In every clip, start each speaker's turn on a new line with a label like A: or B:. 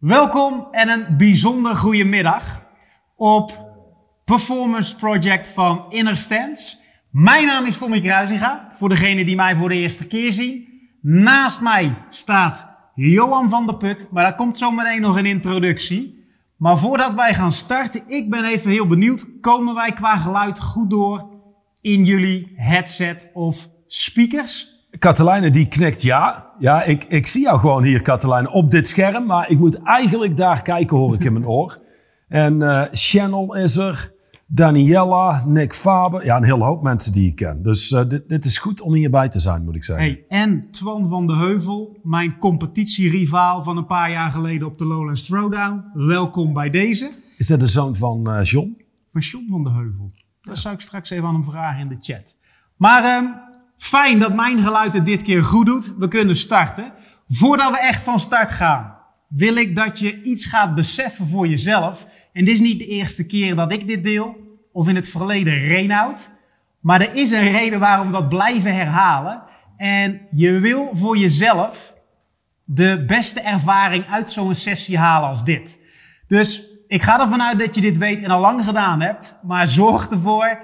A: Welkom en een bijzonder goede middag op Performance Project van Inner Stance. Mijn naam is Tommy Kruisinga, voor degenen die mij voor de eerste keer zien. Naast mij staat Johan van der Put, maar daar komt zo meteen nog een introductie. Maar voordat wij gaan starten, ik ben even heel benieuwd, komen wij qua geluid goed door in jullie headset of speakers?
B: Katelijne die knikt ja. Ja, ik, ik zie jou gewoon hier, Katelijne, op dit scherm. Maar ik moet eigenlijk daar kijken, hoor ik in mijn oor. En uh, Channel is er. Daniella, Nick Faber. Ja, een hele hoop mensen die ik ken. Dus uh, dit, dit is goed om hierbij te zijn, moet ik zeggen.
A: Hey, en Twan van de Heuvel, mijn competitierivaal van een paar jaar geleden op de Lowlands Throwdown. Welkom bij deze.
B: Is dat de zoon van uh, John?
A: Van John van de Heuvel. Dat zou ik straks even aan hem vragen in de chat. Maar... Fijn dat mijn geluid het dit keer goed doet. We kunnen starten. Voordat we echt van start gaan, wil ik dat je iets gaat beseffen voor jezelf. En dit is niet de eerste keer dat ik dit deel, of in het verleden Reinoud. Maar er is een reden waarom we dat blijven herhalen. En je wil voor jezelf de beste ervaring uit zo'n sessie halen als dit. Dus ik ga ervan uit dat je dit weet en al lang gedaan hebt. Maar zorg ervoor,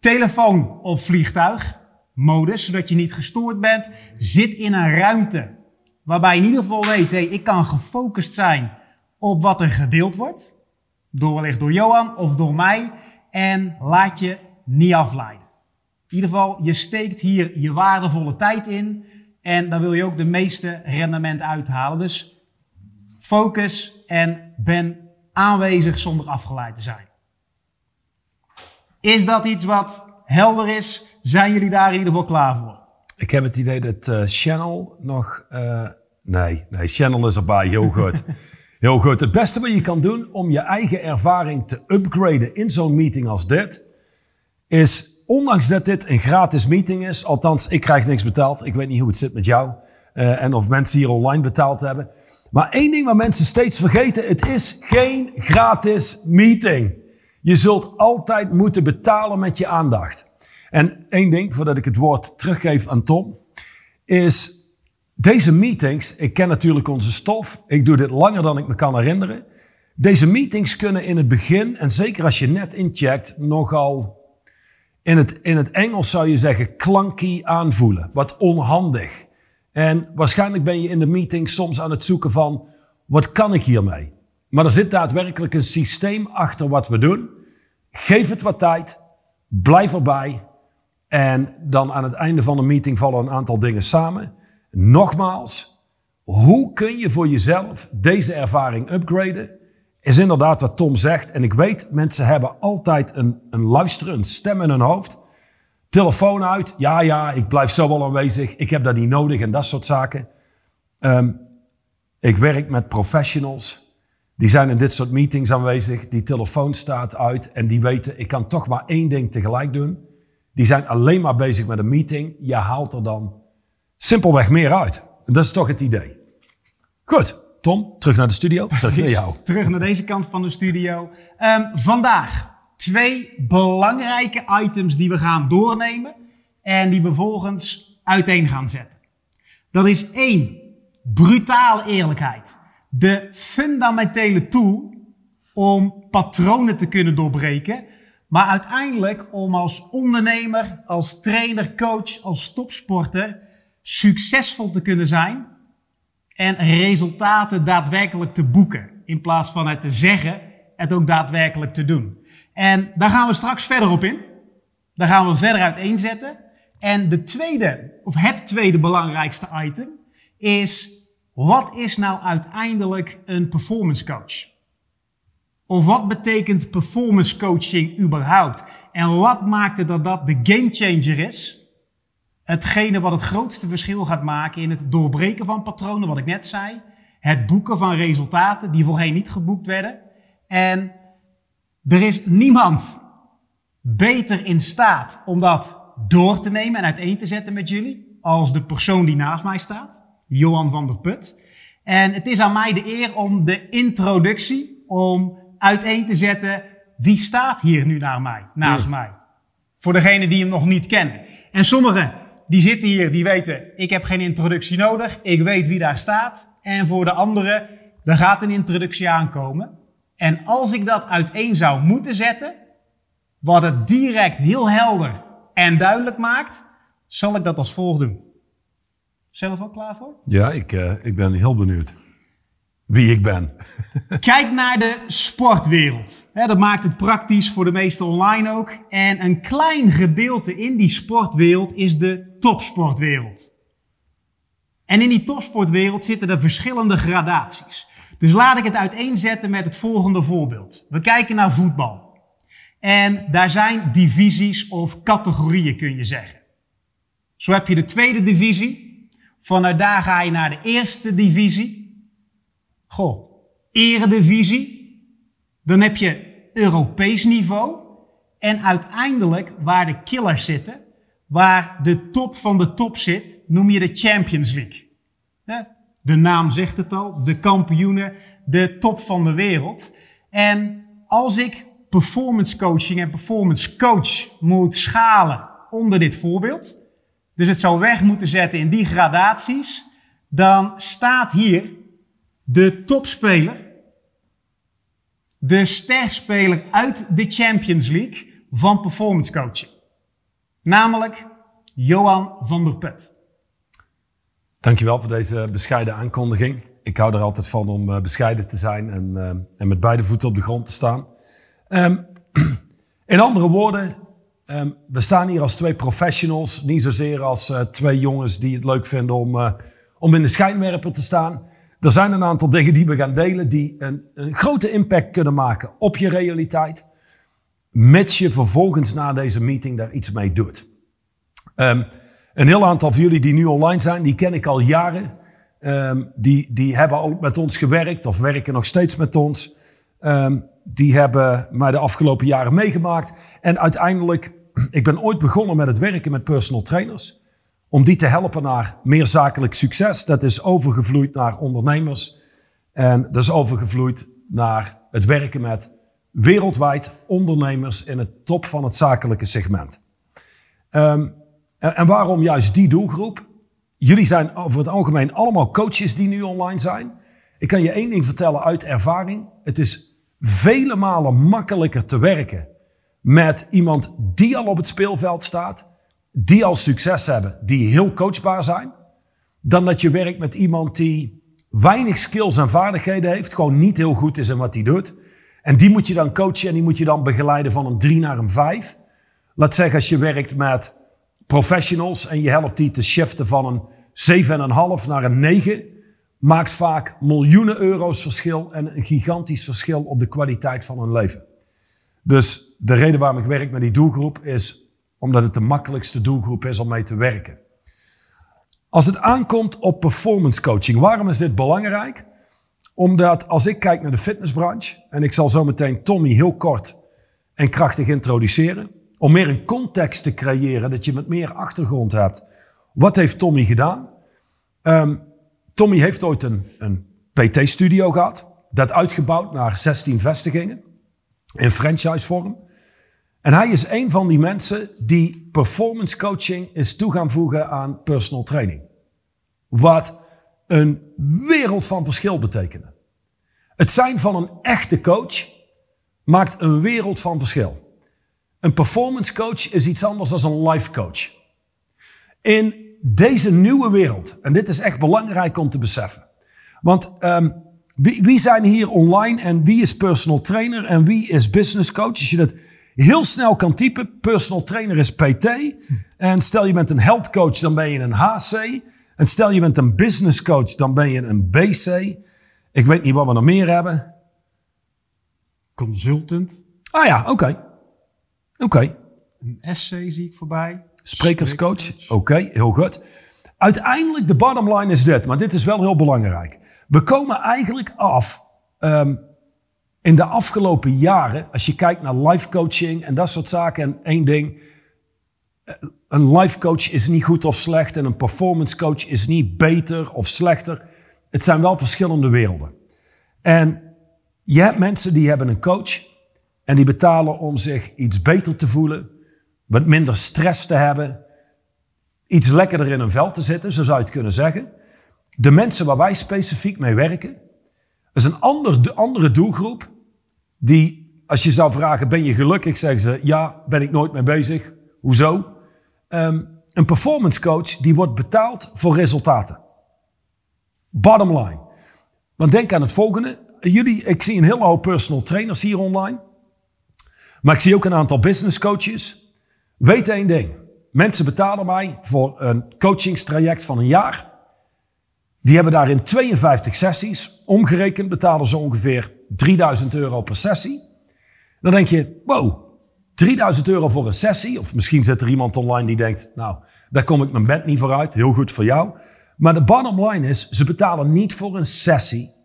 A: telefoon op vliegtuig modus, zodat je niet gestoord bent. Zit in een ruimte waarbij in ieder geval weet, hey, ik kan gefocust zijn op wat er gedeeld wordt. Door wellicht door Johan of door mij. En laat je niet afleiden. In ieder geval, je steekt hier je waardevolle tijd in. En daar wil je ook de meeste rendement uithalen. Dus focus en ben aanwezig zonder afgeleid te zijn. Is dat iets wat helder is? Zijn jullie daar in ieder geval klaar voor?
B: Ik heb het idee dat uh, Channel nog. Uh, nee, nee, Channel is erbij. Heel goed. Heel goed. Het beste wat je kan doen om je eigen ervaring te upgraden in zo'n meeting als dit, is, ondanks dat dit een gratis meeting is, althans, ik krijg niks betaald. Ik weet niet hoe het zit met jou uh, en of mensen hier online betaald hebben. Maar één ding waar mensen steeds vergeten: het is geen gratis meeting. Je zult altijd moeten betalen met je aandacht. En één ding, voordat ik het woord teruggeef aan Tom, is deze meetings, ik ken natuurlijk onze stof, ik doe dit langer dan ik me kan herinneren. Deze meetings kunnen in het begin, en zeker als je net incheckt, nogal in het, in het Engels zou je zeggen clunky aanvoelen, wat onhandig. En waarschijnlijk ben je in de meeting soms aan het zoeken van, wat kan ik hiermee? Maar er zit daadwerkelijk een systeem achter wat we doen. Geef het wat tijd, blijf erbij en dan aan het einde van de meeting vallen een aantal dingen samen. Nogmaals, hoe kun je voor jezelf deze ervaring upgraden? Is inderdaad wat Tom zegt. En ik weet, mensen hebben altijd een, een luisterend stem in hun hoofd. Telefoon uit. Ja, ja, ik blijf zo wel aanwezig. Ik heb dat niet nodig en dat soort zaken. Um, ik werk met professionals. Die zijn in dit soort meetings aanwezig. Die telefoon staat uit en die weten, ik kan toch maar één ding tegelijk doen. Die zijn alleen maar bezig met een meeting. Je haalt er dan simpelweg meer uit. Dat is toch het idee. Goed, Tom, terug naar de studio. Terug naar jou.
A: terug naar deze kant van de studio. Um, vandaag twee belangrijke items die we gaan doornemen. En die we volgens uiteen gaan zetten. Dat is één, brutale eerlijkheid. De fundamentele tool om patronen te kunnen doorbreken maar uiteindelijk om als ondernemer, als trainer, coach, als topsporter succesvol te kunnen zijn en resultaten daadwerkelijk te boeken. In plaats van het te zeggen, het ook daadwerkelijk te doen. En daar gaan we straks verder op in. Daar gaan we verder uiteenzetten. En de tweede, of het tweede belangrijkste item is, wat is nou uiteindelijk een performance coach? Of wat betekent performance coaching überhaupt? En wat maakt het dat dat de gamechanger is? Hetgene wat het grootste verschil gaat maken in het doorbreken van patronen, wat ik net zei. Het boeken van resultaten die voorheen niet geboekt werden. En er is niemand beter in staat om dat door te nemen en uiteen te zetten met jullie als de persoon die naast mij staat, Johan van der Put. En het is aan mij de eer om de introductie, om uiteen te zetten wie staat hier nu naar mij, naast mij. Voor degene die hem nog niet kennen. En sommigen die zitten hier, die weten, ik heb geen introductie nodig. Ik weet wie daar staat. En voor de anderen, er gaat een introductie aankomen. En als ik dat uiteen zou moeten zetten, wat het direct heel helder en duidelijk maakt, zal ik dat als volgt doen. Zelf ook klaar voor?
B: Ja, ik, uh, ik ben heel benieuwd wie ik ben.
A: Kijk naar de sportwereld. dat maakt het praktisch voor de meesten online ook. En een klein gedeelte in die sportwereld is de topsportwereld. En in die topsportwereld zitten er verschillende gradaties. Dus laat ik het uiteenzetten met het volgende voorbeeld. We kijken naar voetbal. En daar zijn divisies of categorieën, kun je zeggen. Zo heb je de tweede divisie. Vanuit daar ga je naar de eerste divisie. Goh, eredivisie. Dan heb je Europees niveau. En uiteindelijk, waar de killers zitten, waar de top van de top zit, noem je de Champions League. De naam zegt het al, de kampioenen, de top van de wereld. En als ik performance coaching en performance coach moet schalen onder dit voorbeeld, dus het zou weg moeten zetten in die gradaties, dan staat hier de topspeler, de sterspeler uit de Champions League van performance coaching. Namelijk Johan van der Put.
B: Dankjewel voor deze bescheiden aankondiging. Ik hou er altijd van om eh, bescheiden te zijn en, uh, en met beide voeten op de grond te staan. Um, in andere woorden, um, we staan hier als twee professionals, niet zozeer als uh, twee jongens die het leuk vinden om, om in de schijnwerper te staan. Er zijn een aantal dingen die we gaan delen die een, een grote impact kunnen maken op je realiteit. Mits je vervolgens na deze meeting daar iets mee doet. Um, een heel aantal van jullie die nu online zijn, die ken ik al jaren. Um, die, die hebben al met ons gewerkt of werken nog steeds met ons. Um, die hebben mij de afgelopen jaren meegemaakt. En uiteindelijk, ik ben ooit begonnen met het werken met personal trainers om die te helpen naar meer zakelijk succes. Dat is overgevloeid naar ondernemers. En dat is overgevloeid naar het werken met wereldwijd ondernemers in het top van het zakelijke segment. En, en waarom juist die doelgroep? Jullie zijn over het algemeen allemaal coaches die nu online zijn. Ik kan je één ding vertellen uit ervaring. Het is vele malen makkelijker te werken met iemand die al op het speelveld staat die al succes hebben, die heel coachbaar zijn, dan dat je werkt met iemand die weinig skills en vaardigheden heeft, gewoon niet heel goed is in wat hij doet. En die moet je dan coachen en die moet je dan begeleiden van een 3 naar een 5. Laat zeggen, als je werkt met professionals en je helpt die te shiften van een 7,5 naar een 9, maakt vaak miljoenen euro's verschil en een gigantisch verschil op de kwaliteit van hun leven. Dus de reden waarom ik werk met die doelgroep is omdat het de makkelijkste doelgroep is om mee te werken. Als het aankomt op performance coaching, waarom is dit belangrijk? Omdat als ik kijk naar de fitnessbranche, en ik zal zo meteen Tommy heel kort en krachtig introduceren, om meer een context te creëren, dat je met meer achtergrond hebt. Wat heeft Tommy gedaan? Um, Tommy heeft ooit een, een PT-studio gehad, dat uitgebouwd naar 16 vestigingen in franchise vorm. En hij is een van die mensen die performance coaching is toe gaan voegen aan personal training. Wat een wereld van verschil betekende. Het zijn van een echte coach maakt een wereld van verschil. Een performance coach is iets anders dan een life coach. In deze nieuwe wereld, en dit is echt belangrijk om te beseffen. Want um, wie, wie zijn hier online en wie is personal trainer en wie is business coach? Als je dat heel snel kan typen. Personal trainer is PT. En stel je bent een health coach, dan ben je een HC. En stel je bent een business coach, dan ben je een BC. Ik weet niet wat we nog meer hebben.
A: Consultant.
B: Ah ja, oké. Oké.
A: Een SC zie ik voorbij.
B: Sprekerscoach. Oké, heel goed. Uiteindelijk, de bottom line is dit, maar dit is wel heel belangrijk. We komen eigenlijk af um, in de afgelopen jaren, als je kijkt naar life coaching en dat soort zaken, en één ding, eh, een life coach is niet goed of slecht en een performance coach is niet beter of slechter. Het zijn wel verschillende werelden. En je hebt mensen die hebben een coach en die betalen om zich iets beter te voelen, wat minder stress te hebben, iets lekkerder in een vel te zitten, zo zou je het kunnen zeggen. De mensen waar wij specifiek mee werken, Dat is een ander, de andere doelgroep die, als je zou vragen, ben je gelukkig? Zeggen ze, ja, ben ik nooit mee bezig. Hoezo? Ehm, een performance coach die wordt betaald voor resultaten. Bottom line. Want denk aan het volgende. Jullie, ik zie een hele hoop personal trainers hier online. Maar ik zie ook een aantal business coaches. Weet één ding. Mensen betalen mij voor een coachingstraject van een jaar. Die hebben daarin 52 sessies. Omgerekend betalen ze ongeveer 3000 euro per sessie. Dan denk je, wow, 3000 euro voor een sessie. Of misschien zit er iemand online die denkt, nou, daar kom ik mijn bed niet voor uit. Heel goed voor jou. Maar de bottom line is, ze betalen niet voor een sessie.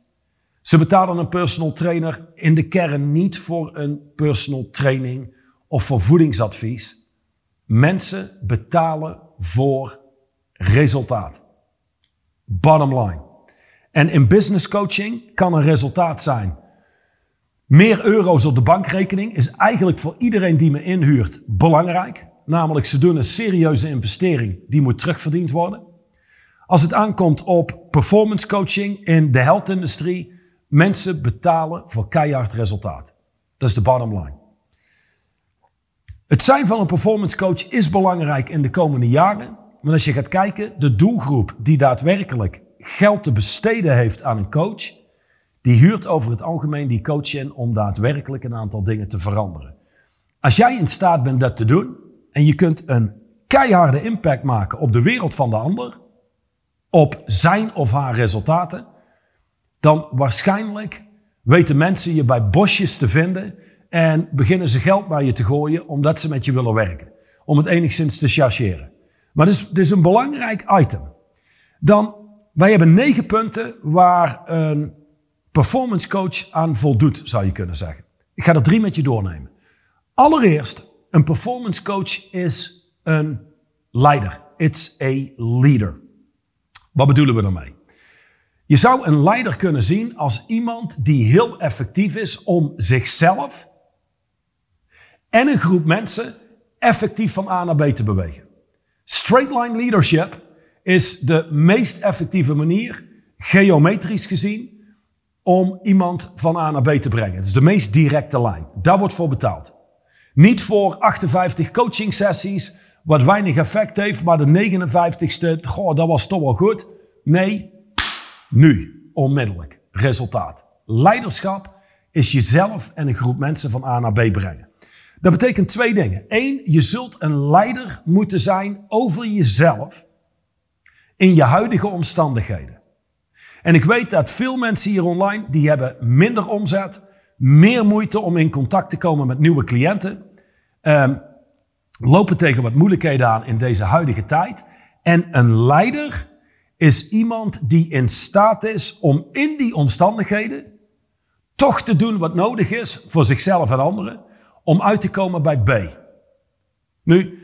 B: Ze betalen een personal trainer in de kern niet voor een personal training of voor voedingsadvies. Mensen betalen voor resultaat. Bottom line. En in business coaching kan een resultaat zijn. Meer euro's op de bankrekening is eigenlijk voor iedereen die me inhuurt belangrijk. Namelijk, ze doen een serieuze investering die moet terugverdiend worden. Als het aankomt op performance coaching in de health-industrie, mensen betalen voor keihard resultaat. Dat is de bottom line. Het zijn van een performance coach is belangrijk in de komende jaren. Maar als je gaat kijken, de doelgroep die daadwerkelijk geld te besteden heeft aan een coach, die huurt over het algemeen die coach in om daadwerkelijk een aantal dingen te veranderen. Als jij in staat bent dat te doen en je kunt een keiharde impact maken op de wereld van de ander, op zijn of haar resultaten, dan waarschijnlijk weten mensen je bij bosjes te vinden en beginnen ze geld naar je te gooien omdat ze met je willen werken. Om het enigszins te chargeren. Maar het is, het is een belangrijk item. Dan, wij hebben negen punten waar een performance coach aan voldoet, zou je kunnen zeggen. Ik ga er drie met je doornemen. Allereerst, een performance coach is een leider. It's a leader. Wat bedoelen we daarmee? Je zou een leider kunnen zien als iemand die heel effectief is om zichzelf en een groep mensen effectief van A naar B te bewegen. Straight line leadership is de meest effectieve manier, geometrisch gezien, om iemand van A naar B te brengen. Het is de meest directe lijn. Daar wordt voor betaald. Niet voor 58 coaching sessies, wat weinig effect heeft, maar de 59ste, goh, dat was toch wel goed. Nee, nu, onmiddellijk, resultaat. Leiderschap is jezelf en een groep mensen van A naar B brengen. Dat betekent twee dingen. Eén, je zult een leider moeten zijn over jezelf in je huidige omstandigheden. En ik weet dat veel mensen hier online, die hebben minder omzet, meer moeite om in contact te komen met nieuwe cliënten, um, lopen tegen wat moeilijkheden aan in deze huidige tijd. En een leider is iemand die in staat is om in die omstandigheden toch te doen wat nodig is voor zichzelf en anderen om uit te komen bij B. Nu,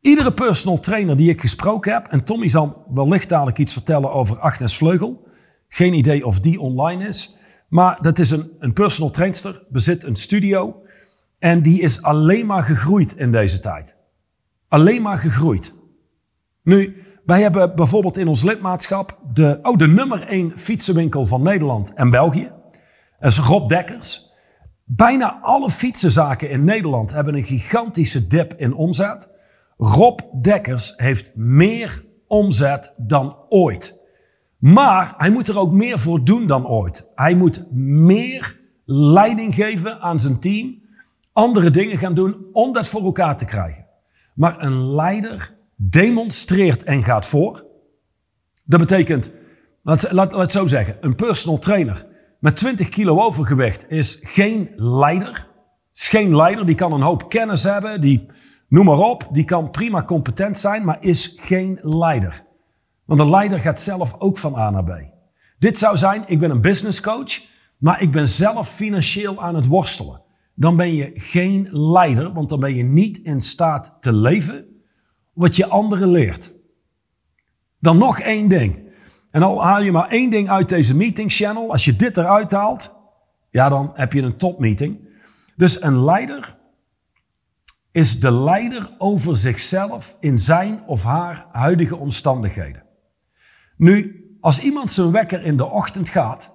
B: iedere personal trainer die ik gesproken heb, en Tommy zal wellicht dadelijk iets vertellen over Agnes Vleugel. Geen idee of die online is. Maar dat is een, een personal trainster, bezit een studio. En die is alleen maar gegroeid in deze tijd. Alleen maar gegroeid. Nu, wij hebben bijvoorbeeld in ons lidmaatschap de, oh, de nummer één fietsenwinkel van Nederland en België. Dat is Rob Dekkers. Bijna alle fietsenzaken in Nederland hebben een gigantische dip in omzet. Rob Dekkers heeft meer omzet dan ooit. Maar hij moet er ook meer voor doen dan ooit. Hij moet meer leiding geven aan zijn team, andere dingen gaan doen om dat voor elkaar te krijgen. Maar een leider demonstreert en gaat voor. Dat betekent, laat, het zo zeggen, een personal trainer met 20 kilo overgewicht is geen leider. Is geen leider, die kan een hoop kennis hebben, die, noem maar op, die kan prima competent zijn, maar is geen leider. Want een leider gaat zelf ook van A naar B. Dit zou zijn, ik ben een business coach, maar ik ben zelf financieel aan het worstelen. Dan ben je geen leider, want dan ben je niet in staat te leven wat je anderen leert. Dan nog één ding. En al haal je maar één ding uit deze meeting channel, als je dit eruit haalt, ja, dan heb je een topmeeting. Dus een leider is de leider over zichzelf in zijn of haar huidige omstandigheden. Nu, als iemand zijn wekker in de ochtend gaat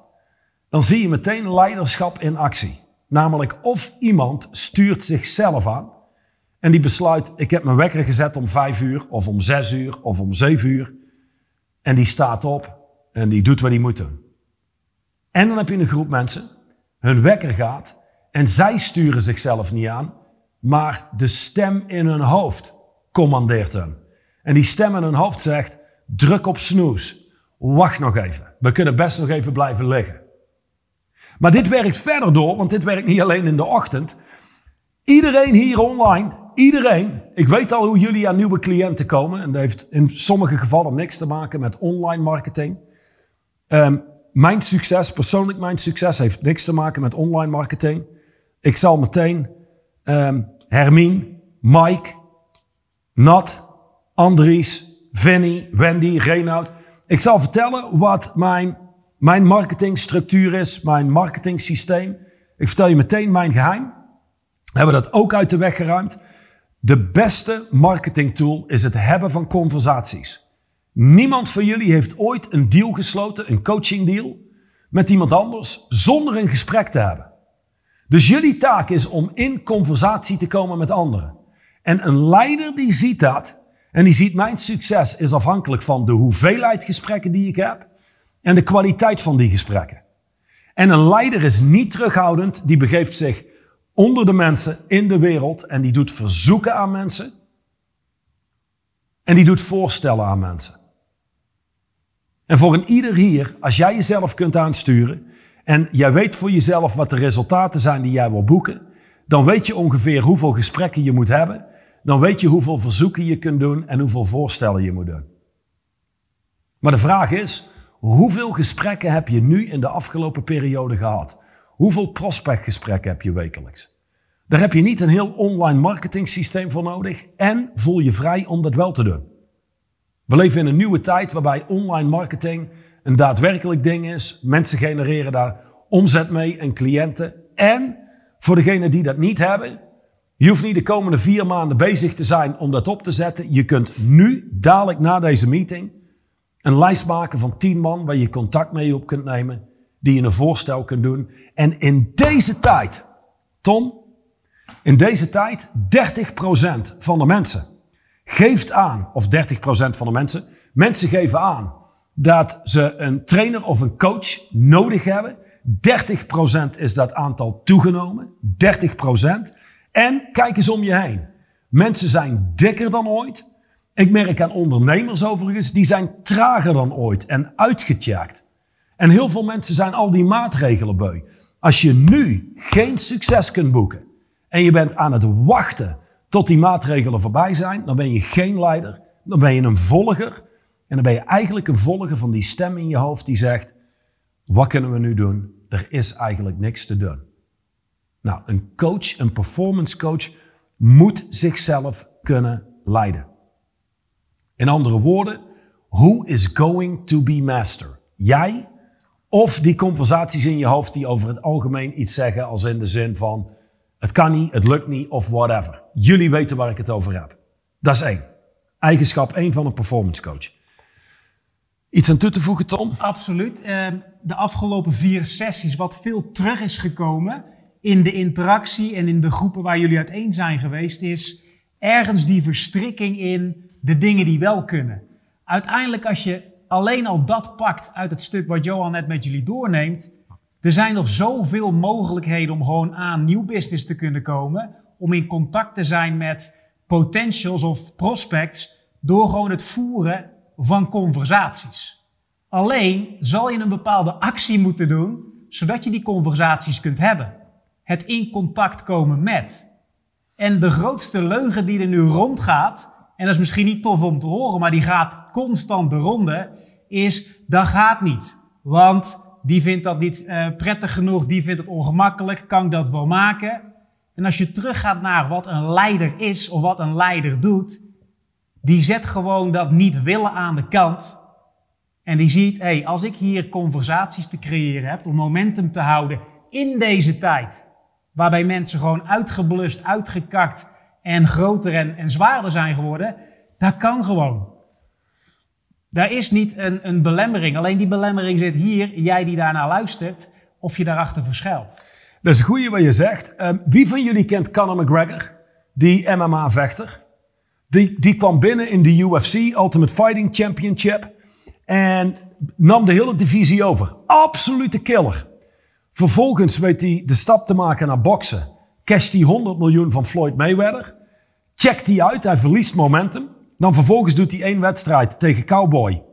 B: dan zie je meteen leiderschap in actie. Namelijk of iemand stuurt zichzelf aan en die besluit, ik heb mijn wekker gezet om vijf uur of om zes uur of om zeven uur. En die staat op en die doet wat hij moet doen. En dan heb je een groep mensen, hun wekker gaat en zij sturen zichzelf niet aan, maar de stem in hun hoofd commandeert hen. En die stem in hun hoofd zegt, druk op snoes. Wacht nog even. We kunnen best nog even blijven liggen. Maar dit werkt verder door, want dit werkt niet alleen in de ochtend. Iedereen hier online, iedereen, ik weet al hoe jullie aan nieuwe cliënten komen. En dat heeft in sommige gevallen niks te maken met online marketing. Ehm, mijn succes, persoonlijk mijn succes, heeft niks te maken met online marketing. Ik zal meteen um, Hermine, Mike, Nat, Andries, Vinnie, Wendy, Reinoud. Ik zal vertellen wat mijn, mijn marketingstructuur is, mijn marketingsysteem. Ik vertel je meteen mijn geheim. We hebben dat ook uit de weg geruimd. De beste marketingtool is het hebben van conversaties. Niemand van jullie heeft ooit een deal gesloten, een coaching deal, met iemand anders zonder een gesprek te hebben. Dus jullie taak is om in conversatie te komen met anderen. En een leider die ziet dat en die ziet mijn succes is afhankelijk van de hoeveelheid gesprekken die ik heb en de kwaliteit van die gesprekken. En een leider is niet terughoudend, die begeeft zich onder de mensen in de wereld en die doet verzoeken aan mensen en die doet voorstellen aan mensen. En voor een ieder hier, als jij jezelf kunt aansturen en jij weet voor jezelf wat de resultaten zijn die jij wil boeken, dan weet je ongeveer hoeveel gesprekken je moet hebben dan weet je hoeveel verzoeken je kunt doen en hoeveel voorstellen je moet doen. Maar de vraag is, hoeveel gesprekken heb je nu in de afgelopen periode gehad? Hoeveel prospectgesprekken heb je wekelijks? Daar heb je niet een heel online marketing systeem voor nodig en voel je vrij om dat wel te doen. We leven in een nieuwe tijd waarbij online marketing een daadwerkelijk ding is. Mensen genereren daar omzet mee en cliënten. En voor degenen die dat niet hebben, je hoeft niet de komende vier maanden bezig te zijn om dat op te zetten. Je kunt nu, dadelijk na deze meeting, een lijst maken van tien man waar je contact mee op kunt nemen, die je een voorstel kunt doen. En in deze tijd, Tom, in deze tijd 30% van de mensen geeft aan, of 30% van de mensen, mensen geven aan dat ze een trainer of een coach nodig hebben. 30% is dat aantal toegenomen. 30%. En kijk eens om je heen. Mensen zijn dikker dan ooit. Ik merk aan ondernemers overigens, die zijn trager dan ooit en uitgetjakt. En heel veel mensen zijn al die maatregelen beu. Als je nu geen succes kunt boeken en je bent aan het wachten tot die maatregelen voorbij zijn, dan ben je geen leider, dan ben je een volger. En dan ben je eigenlijk een volger van die stem in je hoofd die zegt, wat kunnen we nu doen? Er is eigenlijk niks te doen. Nou, een coach, een performance coach, moet zichzelf kunnen leiden. In andere woorden, who is going to be master? Jij of die conversaties in je hoofd die over het algemeen iets zeggen als in de zin van het kan niet, het lukt niet of whatever. Jullie weten waar ik het over heb. Dat is één. Eigenschap één van een performance coach. Iets aan toe te voegen, Tom?
A: Absoluut. Ehm, de afgelopen vier sessies, wat veel terug is gekomen, in de interactie en in de groepen waar jullie uiteen zijn geweest, is ergens die verstrikking in de dingen die wel kunnen. Uiteindelijk, als je alleen al dat pakt uit het stuk wat Johan net met jullie doorneemt, er zijn nog zoveel mogelijkheden om gewoon aan nieuw business te kunnen komen, om in contact te zijn met potentials of prospects, door gewoon het voeren van conversaties. Alleen zal je een bepaalde actie moeten doen, zodat je die conversaties kunt hebben het in contact komen met. En de grootste leugen die er nu rondgaat, en dat is misschien niet tof om te horen, maar die gaat constant de ronde, is dat gaat niet. Want die vindt dat niet uh, prettig genoeg, die vindt het ongemakkelijk, kan ik dat wel maken? En als je teruggaat naar wat een leider is of wat een leider doet, die zet gewoon dat niet willen aan de kant. En die ziet, hé, hey, als ik hier conversaties te creëren heb, om momentum te houden in deze tijd, waarbij mensen gewoon uitgeblust, uitgekakt en groter en, en zwaarder zijn geworden, dat kan gewoon. Daar is niet een, een belemmering. Alleen die belemmering zit hier, jij die daarna luistert, of je daarachter verschuilt.
B: Dat is een goeie wat je zegt. Ehm, wie van jullie kent Conor McGregor? Die MMA-vechter. Die, die kwam binnen in de UFC, Ultimate Fighting Championship. En nam de hele divisie over. Absolute killer. Vervolgens weet hij de stap te maken naar boksen. Casht hij 100 miljoen van Floyd Mayweather. Checkt hij uit, hij verliest momentum. Dan vervolgens doet hij één wedstrijd tegen Cowboy.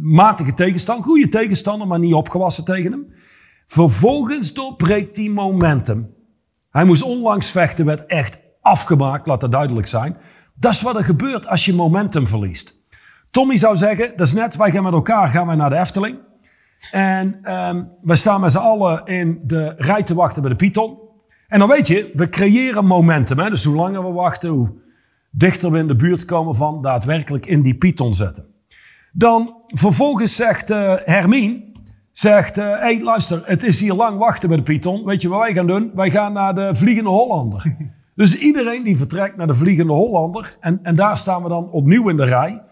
B: Matige tegenstander, goede tegenstander, maar niet opgewassen tegen hem. Vervolgens doorbreekt hij momentum. Hij moest onlangs vechten, werd echt afgemaakt, laat dat duidelijk zijn. Dat is wat er gebeurt als je momentum verliest. Tommy zou zeggen, dat is net, wij gaan met elkaar gaan naar de Efteling. En um, we staan met z'n allen in de rij te wachten bij de Python. En dan weet je, we creëren momentum. Hè? Dus hoe langer we wachten, hoe dichter we in de buurt komen van daadwerkelijk in die Python zetten. Dan vervolgens zegt uh, Hermine, zegt, hé hey, luister, het is hier lang wachten bij de Python. Weet je wat wij gaan doen? Wij gaan naar de Vliegende Hollander. dus iedereen die vertrekt naar de Vliegende Hollander. En, en daar staan we dan opnieuw in de rij.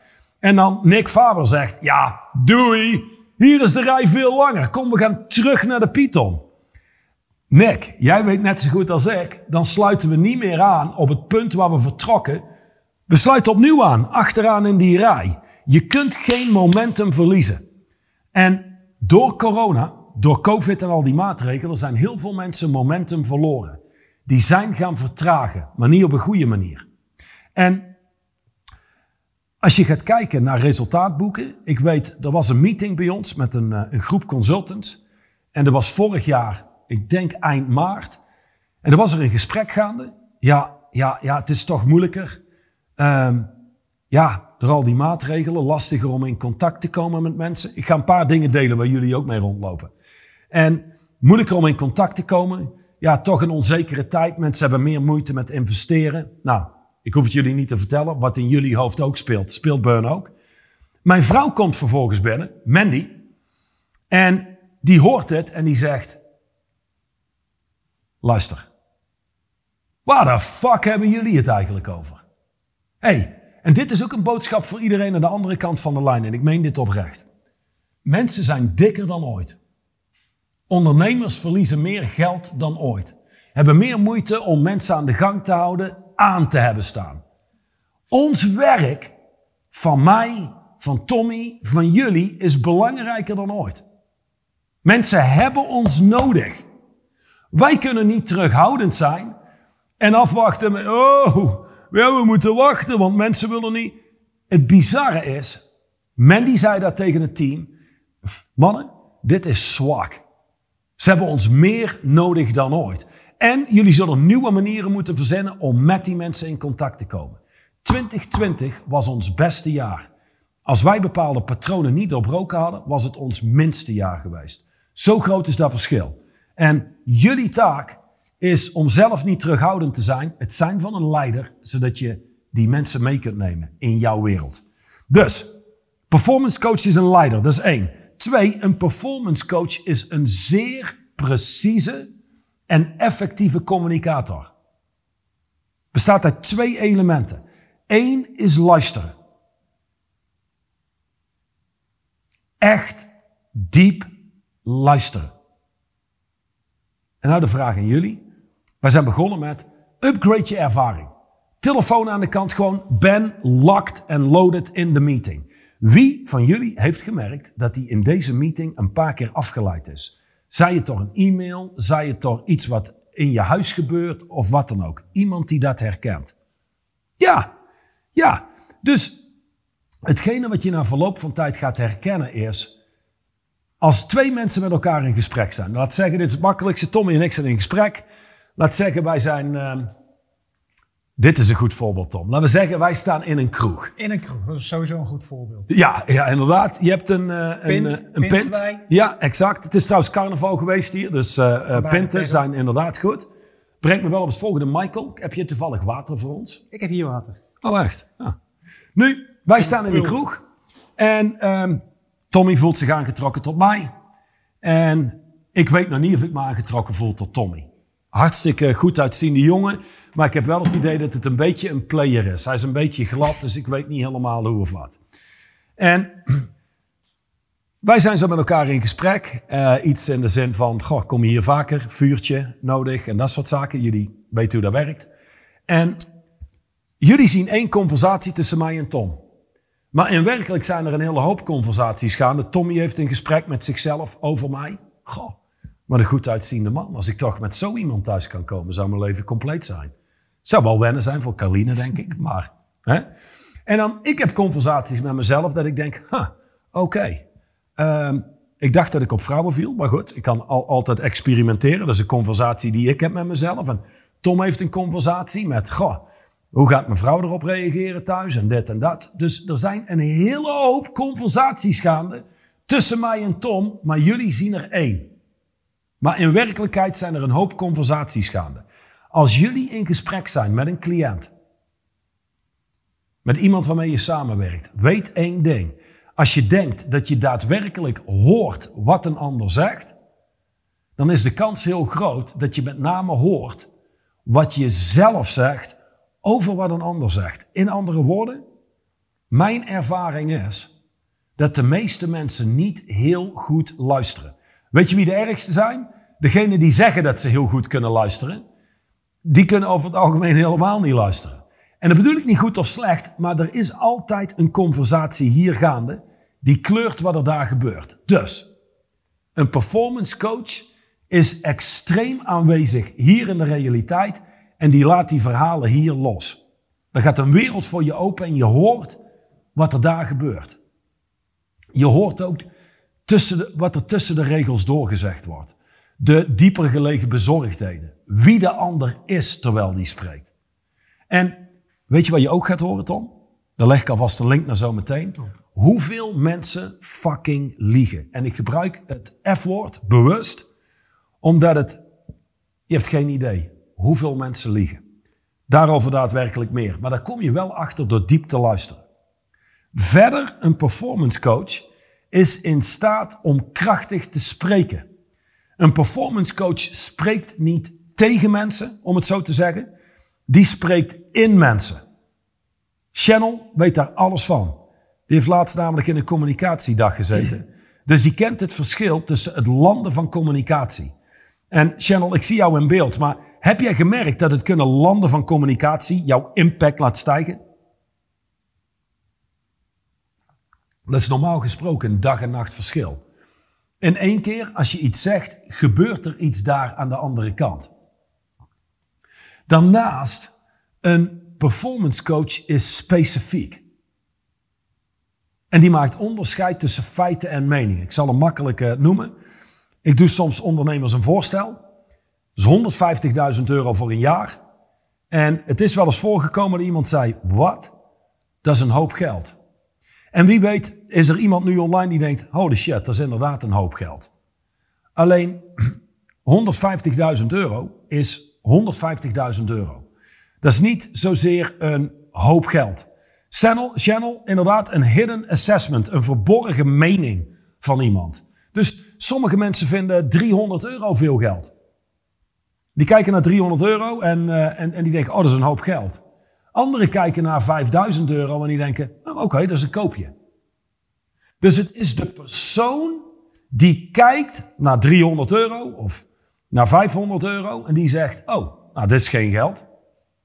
B: En dan Nick Faber zegt, ja, doei, hier is de rij veel langer. Kom, we gaan terug naar de Python. Nick, jij weet net zo goed als ik, dan sluiten we niet meer aan op het punt waar we vertrokken. We sluiten opnieuw aan, achteraan in die rij. Je kunt geen momentum verliezen. En door corona, door COVID en al die maatregelen, zijn heel veel mensen momentum verloren. Die zijn gaan vertragen, maar niet op een goede manier. En als je gaat kijken naar resultaatboeken, ik weet, er was een meeting bij ons met een, een groep consultants. En er was vorig jaar, ik denk eind maart, en er was er een gesprek gaande. Ja, ja, ja, het is toch moeilijker. Um, ja, door al die maatregelen, lastiger om in contact te komen met mensen. Ik ga een paar dingen delen waar jullie ook mee rondlopen. En moeilijker om in contact te komen. Ja, toch een onzekere tijd. Mensen hebben meer moeite met investeren. Nou, ik hoef het jullie niet te vertellen. Wat in jullie hoofd ook speelt, speelt Burn ook. Mijn vrouw komt vervolgens binnen, Mandy. En die hoort het en die zegt... Luister. Waar de fuck hebben jullie het eigenlijk over? hey, en dit is ook een boodschap voor iedereen aan de andere kant van de lijn. En ik meen dit oprecht. Mensen zijn dikker dan ooit. Ondernemers verliezen meer geld dan ooit. Hebben meer moeite om mensen aan de gang te houden, aan te hebben staan. Ons werk, van mij, van Tommy, van jullie, is belangrijker dan ooit. Mensen hebben ons nodig. Wij kunnen niet terughoudend zijn en afwachten met, oh, we moeten wachten, want mensen willen niet. Het bizarre is, Mandy zei dat tegen het team. Mannen, dit is zwak. Ze hebben ons meer nodig dan ooit. En jullie zullen nieuwe manieren moeten verzinnen om met die mensen in contact te komen. 2020 was ons beste jaar. Als wij bepaalde patronen niet doorbroken hadden, was het ons minste jaar geweest. Zo groot is dat verschil. En jullie taak is om zelf niet terughoudend te zijn. Het zijn van een leider, zodat je die mensen mee kunt nemen in jouw wereld. Dus, performance coach is een leider, dat is één. Twee, een performance coach is een zeer precieze en effectieve communicator. Bestaat uit twee elementen. Eén is luisteren. Echt diep luisteren. En nou de vraag aan jullie. Wij zijn begonnen met upgrade je ervaring. Telefoon aan de kant, gewoon ben locked and loaded in the meeting. Wie van jullie heeft gemerkt dat hij in deze meeting een paar keer afgeleid is? Zij het door een e-mail, zij het door iets wat in je huis gebeurt of wat dan ook. Iemand die dat herkent. Ja, ja. Dus hetgene wat je na verloop van tijd gaat herkennen is... Als twee mensen met elkaar in gesprek zijn. Laat zeggen, dit is het makkelijkste. Tommy en ik zijn in gesprek. Laat zeggen, wij zijn. Uh, dit is een goed voorbeeld, Tom. Laten we zeggen, wij staan in een kroeg.
A: In een kroeg, dat is sowieso een goed voorbeeld.
B: Ja, ja inderdaad. Je hebt een, uh,
A: pint,
B: een, een pint.
A: pint.
B: Ja, exact. Het is trouwens carnaval geweest hier, dus uh, pinten zijn inderdaad goed. Brengt me wel op het volgende. Michael, heb je toevallig water voor ons?
A: Ik heb hier water.
B: Oh, echt? Ja. Nu, wij staan in een kroeg. En um, Tommy voelt zich aangetrokken tot mij. En ik weet nog niet of ik me aangetrokken voel tot Tommy hartstikke goed uitziende jongen. Maar ik heb wel het idee dat het een beetje een player is. Hij is een beetje glad, dus ik weet niet helemaal hoe of wat. En Wij zijn zo met elkaar in gesprek. Uh, iets in de zin van, goh, kom je hier vaker, vuurtje nodig en dat soort zaken. Jullie weten hoe dat werkt. En jullie zien één conversatie tussen mij en Tom. Maar in werkelijk zijn er een hele hoop conversaties gaande. Tommy heeft een gesprek met zichzelf over mij. Goh, wat een goed uitziende man. Als ik toch met zo iemand thuis kan komen, zou mijn leven compleet zijn. Zou wel wennen zijn voor Carline, denk ik. Maar, hè? En dan, ik heb conversaties met mezelf dat ik denk, oké. Okay. Ehm, ik dacht dat ik op vrouwen viel, maar goed, ik kan al, altijd experimenteren. Dat is een conversatie die ik heb met mezelf. En Tom heeft een conversatie met, goh, hoe gaat mijn vrouw erop reageren thuis en dit en dat. Dus er zijn een hele hoop conversaties gaande tussen mij en Tom, maar jullie zien er één. Maar in werkelijkheid zijn er een hoop conversaties gaande. Als jullie in gesprek zijn met een cliënt, met iemand waarmee je samenwerkt, weet één ding. Als je denkt dat je daadwerkelijk hoort wat een ander zegt, dan is de kans heel groot dat je met name hoort wat je zelf zegt over wat een ander zegt. In andere woorden, mijn ervaring is dat de meeste mensen niet heel goed luisteren. Weet je wie de ergste zijn? Degenen die zeggen dat ze heel goed kunnen luisteren, die kunnen over het algemeen helemaal niet luisteren. En dat bedoel ik niet goed of slecht, maar er is altijd een conversatie hier gaande die kleurt wat er daar gebeurt. Dus, een performance coach is extreem aanwezig hier in de realiteit en die laat die verhalen hier los. Dan gaat een wereld voor je open en je hoort wat er daar gebeurt. Je hoort ook tussen de, wat er tussen de regels doorgezegd wordt. De dieper gelegen bezorgdheden. Wie de ander is terwijl die spreekt. En weet je wat je ook gaat horen, Tom? Daar leg ik alvast een link naar zo meteen. Hoeveel mensen fucking liegen. En ik gebruik het F-woord bewust, omdat het, je hebt geen idee hoeveel mensen liegen. Daarover daadwerkelijk meer. Maar daar kom je wel achter door diep te luisteren. Verder, een performance coach is in staat om krachtig te spreken. Een performance coach spreekt niet tegen mensen, om het zo te zeggen. Die spreekt in mensen. Channel weet daar alles van. Die heeft laatst namelijk in een communicatiedag gezeten. Dus die kent het verschil tussen het landen van communicatie. En Channel, ik zie jou in beeld, maar heb jij gemerkt dat het kunnen landen van communicatie jouw impact laat stijgen? Dat is normaal gesproken een dag en nacht verschil. In één keer, als je iets zegt, gebeurt er iets daar aan de andere kant. Daarnaast, een performance coach is specifiek. En die maakt onderscheid tussen feiten en meningen. Ik zal hem makkelijk noemen. Ik doe soms ondernemers een voorstel. Is 150.000 euro voor een jaar. En het is wel eens voorgekomen dat iemand zei, wat? Dat is een hoop geld. En wie weet is er iemand nu online die denkt, holy shit, dat is inderdaad een hoop geld. Alleen 150.000 euro is 150.000 euro. Dat is niet zozeer een hoop geld. Channel, channel, inderdaad een hidden assessment, een verborgen mening van iemand. Dus sommige mensen vinden 300 euro veel geld. Die kijken naar 300 euro en, uh, en, en die denken, oh dat is een hoop geld. Anderen kijken naar 5000 euro en die denken, oh, oké, dat is een koopje. Dus het is de persoon die kijkt naar 300 euro of naar 500 euro en die zegt, oh, nou dit is geen geld.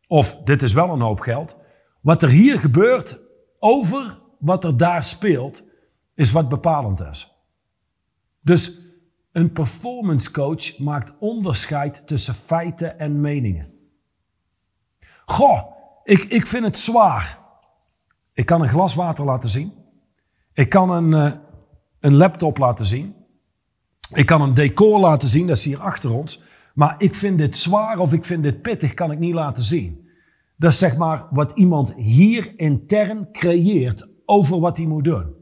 B: Of dit is wel een hoop geld. Wat er hier gebeurt over wat er daar speelt, is wat bepalend is. Dus een performance coach maakt onderscheid tussen feiten en meningen. Goh, ik, ik vind het zwaar. Ik kan een glas water laten zien. Ik kan een, uh, een laptop laten zien. Ik kan een decor laten zien, dat is hier achter ons. Maar ik vind dit zwaar of ik vind dit pittig, kan ik niet laten zien. Dat is zeg maar wat iemand hier intern creëert over wat hij moet doen.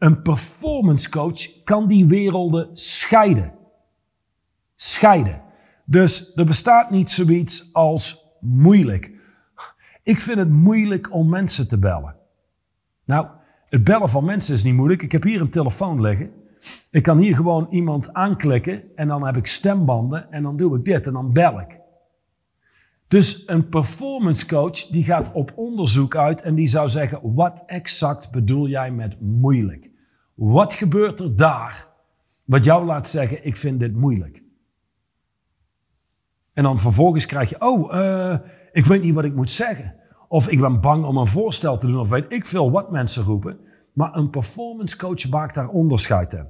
B: Een performance coach kan die werelden scheiden. Scheiden. Dus er bestaat niet zoiets als moeilijk. Ik vind het moeilijk om mensen te bellen. Nou, het bellen van mensen is niet moeilijk. Ik heb hier een telefoon liggen. Ik kan hier gewoon iemand aanklikken en dan heb ik stembanden en dan doe ik dit en dan bel ik. Dus een performance coach die gaat op onderzoek uit en die zou zeggen, wat exact bedoel jij met moeilijk? Wat gebeurt er daar wat jou laat zeggen, ik vind dit moeilijk? En dan vervolgens krijg je, oh, uh, ik weet niet wat ik moet zeggen. Of ik ben bang om een voorstel te doen, of weet ik veel wat mensen roepen. Maar een performance coach maakt daar onderscheid in.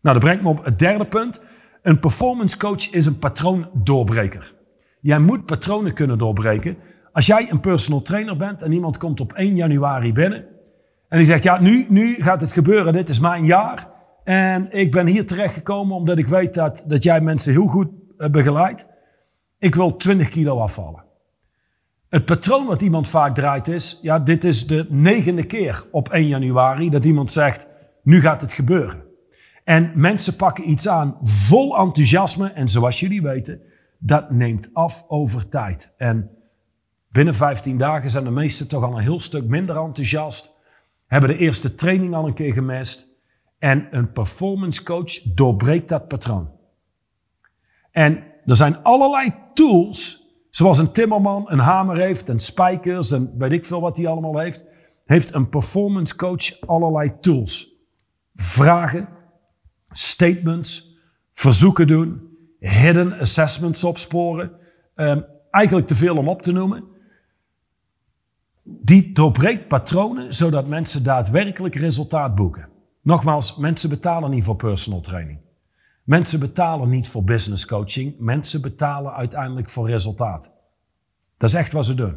B: Nou, dat brengt me op het derde punt. Een performance coach is een patroondoorbreker. Jij moet patronen kunnen doorbreken. Als jij een personal trainer bent en iemand komt op 1 januari binnen en die zegt, ja, nu, nu gaat het gebeuren, dit is mijn jaar. En ik ben hier terechtgekomen omdat ik weet dat, dat jij mensen heel goed eh, begeleidt. Ik wil 20 kilo afvallen. Het patroon wat iemand vaak draait is, ja, dit is de negende keer op 1 januari dat iemand zegt, nu gaat het gebeuren. En mensen pakken iets aan vol enthousiasme en zoals jullie weten, dat neemt af over tijd. En binnen 15 dagen zijn de meesten toch al een heel stuk minder enthousiast, hebben de eerste training al een keer gemist en een performance coach doorbreekt dat patroon. En er zijn allerlei tools Zoals een timmerman een hamer heeft en spijkers en weet ik veel wat hij allemaal heeft, heeft een performance coach allerlei tools. Vragen, statements, verzoeken doen, hidden assessments opsporen. Um, eigenlijk te veel om op te noemen. Die doorbreekt patronen zodat mensen daadwerkelijk resultaat boeken. Nogmaals, mensen betalen niet voor personal training. Mensen betalen niet voor business coaching. Mensen betalen uiteindelijk voor resultaat. Dat is echt wat ze doen.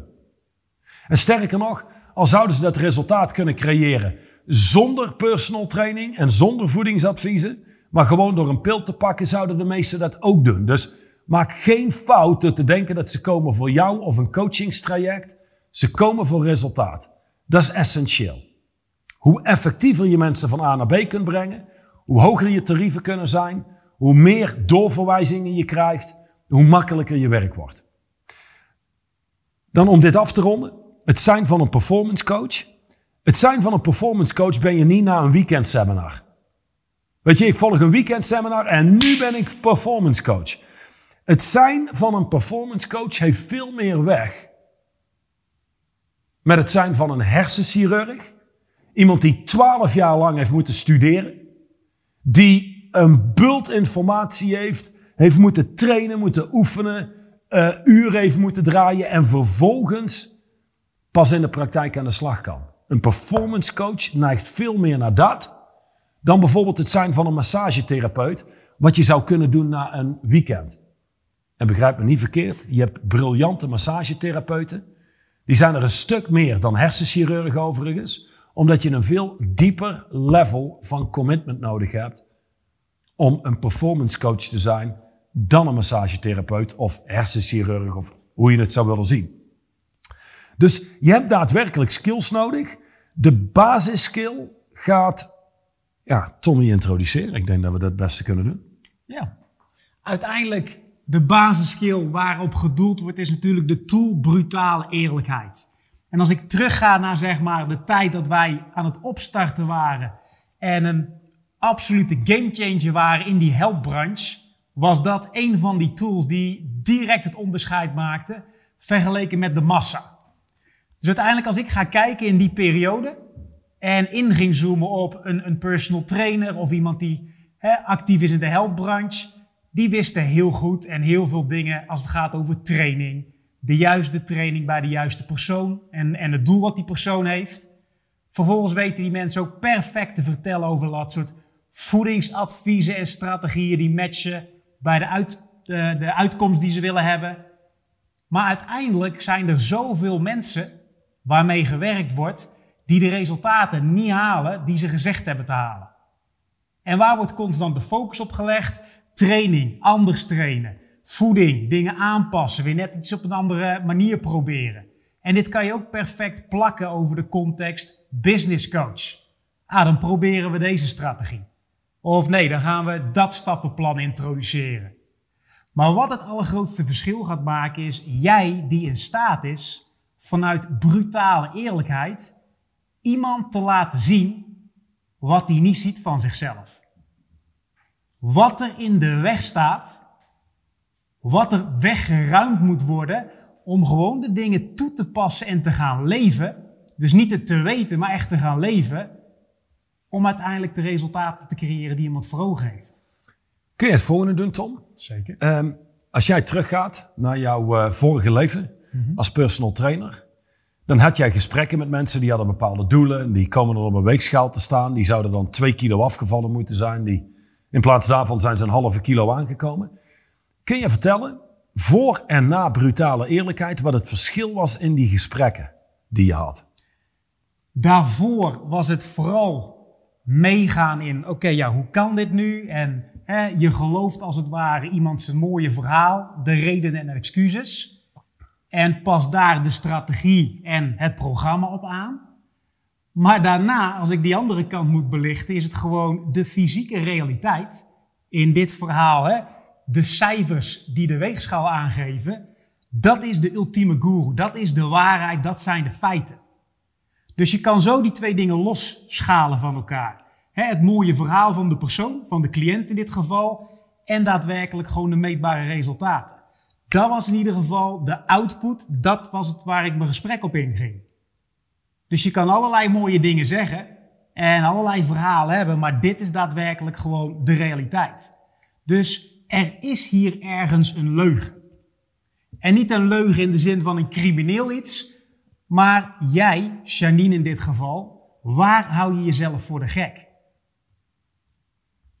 B: En sterker nog, al zouden ze dat resultaat kunnen creëren zonder personal training en zonder voedingsadviezen, maar gewoon door een pil te pakken, zouden de meesten dat ook doen. Dus maak geen fout door te denken dat ze komen voor jou of een coachingstraject. Ze komen voor resultaat. Dat is essentieel. Hoe effectiever je mensen van A naar B kunt brengen, hoe hoger je tarieven kunnen zijn, hoe meer doorverwijzingen je krijgt, hoe makkelijker je werk wordt. Dan om dit af te ronden, het zijn van een performance coach. Het zijn van een performance coach ben je niet na een weekend seminar. Weet je, ik volg een weekend seminar en nu ben ik performance coach. Het zijn van een performance coach heeft veel meer weg met het zijn van een hersenchirurg. Iemand die twaalf jaar lang heeft moeten studeren. Die een bult informatie heeft, heeft moeten trainen, moeten oefenen, uh, uren heeft moeten draaien en vervolgens pas in de praktijk aan de slag kan. Een performance coach neigt veel meer naar dat dan bijvoorbeeld het zijn van een massagetherapeut, wat je zou kunnen doen na een weekend. En begrijp me niet verkeerd, je hebt briljante massagetherapeuten. Die zijn er een stuk meer dan hersenchirurgen overigens, omdat je een veel dieper level van commitment nodig hebt om een performance coach te zijn dan een massagetherapeut of hersenchirurg of hoe je het zou willen zien. Dus je hebt daadwerkelijk skills nodig. De basisskill gaat ja, Tommy introduceren. Ik denk dat we dat het beste kunnen doen.
A: Ja, uiteindelijk de basisskill waarop gedoeld wordt is natuurlijk de tool brutale eerlijkheid. En als ik terugga naar zeg maar de tijd dat wij aan het opstarten waren en een absolute gamechanger waren in die helpbranche, was dat een van die tools die direct het onderscheid maakte vergeleken met de massa. Dus uiteindelijk als ik ga kijken in die periode en in ging zoomen op een, een personal trainer of iemand die actief is in de helpbranche, die wisten heel goed en heel veel dingen als het gaat over training. De juiste training bij de juiste persoon en, en het doel wat die persoon heeft. Vervolgens weten die mensen ook perfect te vertellen over dat soort voedingsadviezen en strategieën die matchen bij de, uit, de, de uitkomst die ze willen hebben. Maar uiteindelijk zijn er zoveel mensen waarmee gewerkt wordt die de resultaten niet halen die ze gezegd hebben te halen. En waar wordt constant de focus op gelegd? Training, anders trainen, voeding, dingen aanpassen, weer net iets op een andere manier proberen. En dit kan je ook perfect plakken over de context business coach. Ah, dan proberen we deze strategie. Of nee, dan gaan we dat stappenplan introduceren. Maar wat het allergrootste verschil gaat maken is jij die in staat is vanuit brutale eerlijkheid iemand te laten zien wat hij niet ziet van zichzelf. Wat er in de weg staat, wat er weggeruimd moet worden om gewoon de dingen toe te passen en te gaan leven. Dus niet het te weten, maar echt te gaan leven om uiteindelijk de resultaten te creëren die iemand voor ogen heeft.
B: Kun je het volgende doen, Tom?
A: Zeker.
B: Ehm, als jij teruggaat naar jouw eh, vorige leven als personal trainer, dan had jij gesprekken met mensen die hadden bepaalde doelen. En die komen er op een weegschaal te staan. Die zouden dan twee kilo afgevallen moeten zijn. Die, in plaats daarvan zijn ze een halve kilo aangekomen. Kun je vertellen, voor en na brutale eerlijkheid, wat het verschil was in die gesprekken die je had?
A: Daarvoor was het vooral meegaan in, oké, ja, hoe kan dit nu? En hè, je gelooft als het ware iemand zijn mooie verhaal, de redenen en excuses. En pas daar de strategie en het programma op aan. Maar daarna, als ik die andere kant moet belichten, is het gewoon de fysieke realiteit. In dit verhaal, hè, de cijfers die de weegschaal aangeven, dat is de ultieme guru. Dat is de waarheid, dat zijn de feiten. Dus je kan zo die twee dingen losschalen van elkaar. Hè, het mooie verhaal van de persoon, van de cliënt in dit geval, en daadwerkelijk gewoon de meetbare resultaten. Dat was in ieder geval de output, dat was het waar ik mijn gesprek op inging. Dus je kan allerlei mooie dingen zeggen en allerlei verhalen hebben, maar dit is daadwerkelijk gewoon de realiteit. Dus er is hier ergens een leugen. En niet een leugen in de zin van een crimineel iets, maar jij, Janine in dit geval, waar hou je jezelf voor de gek?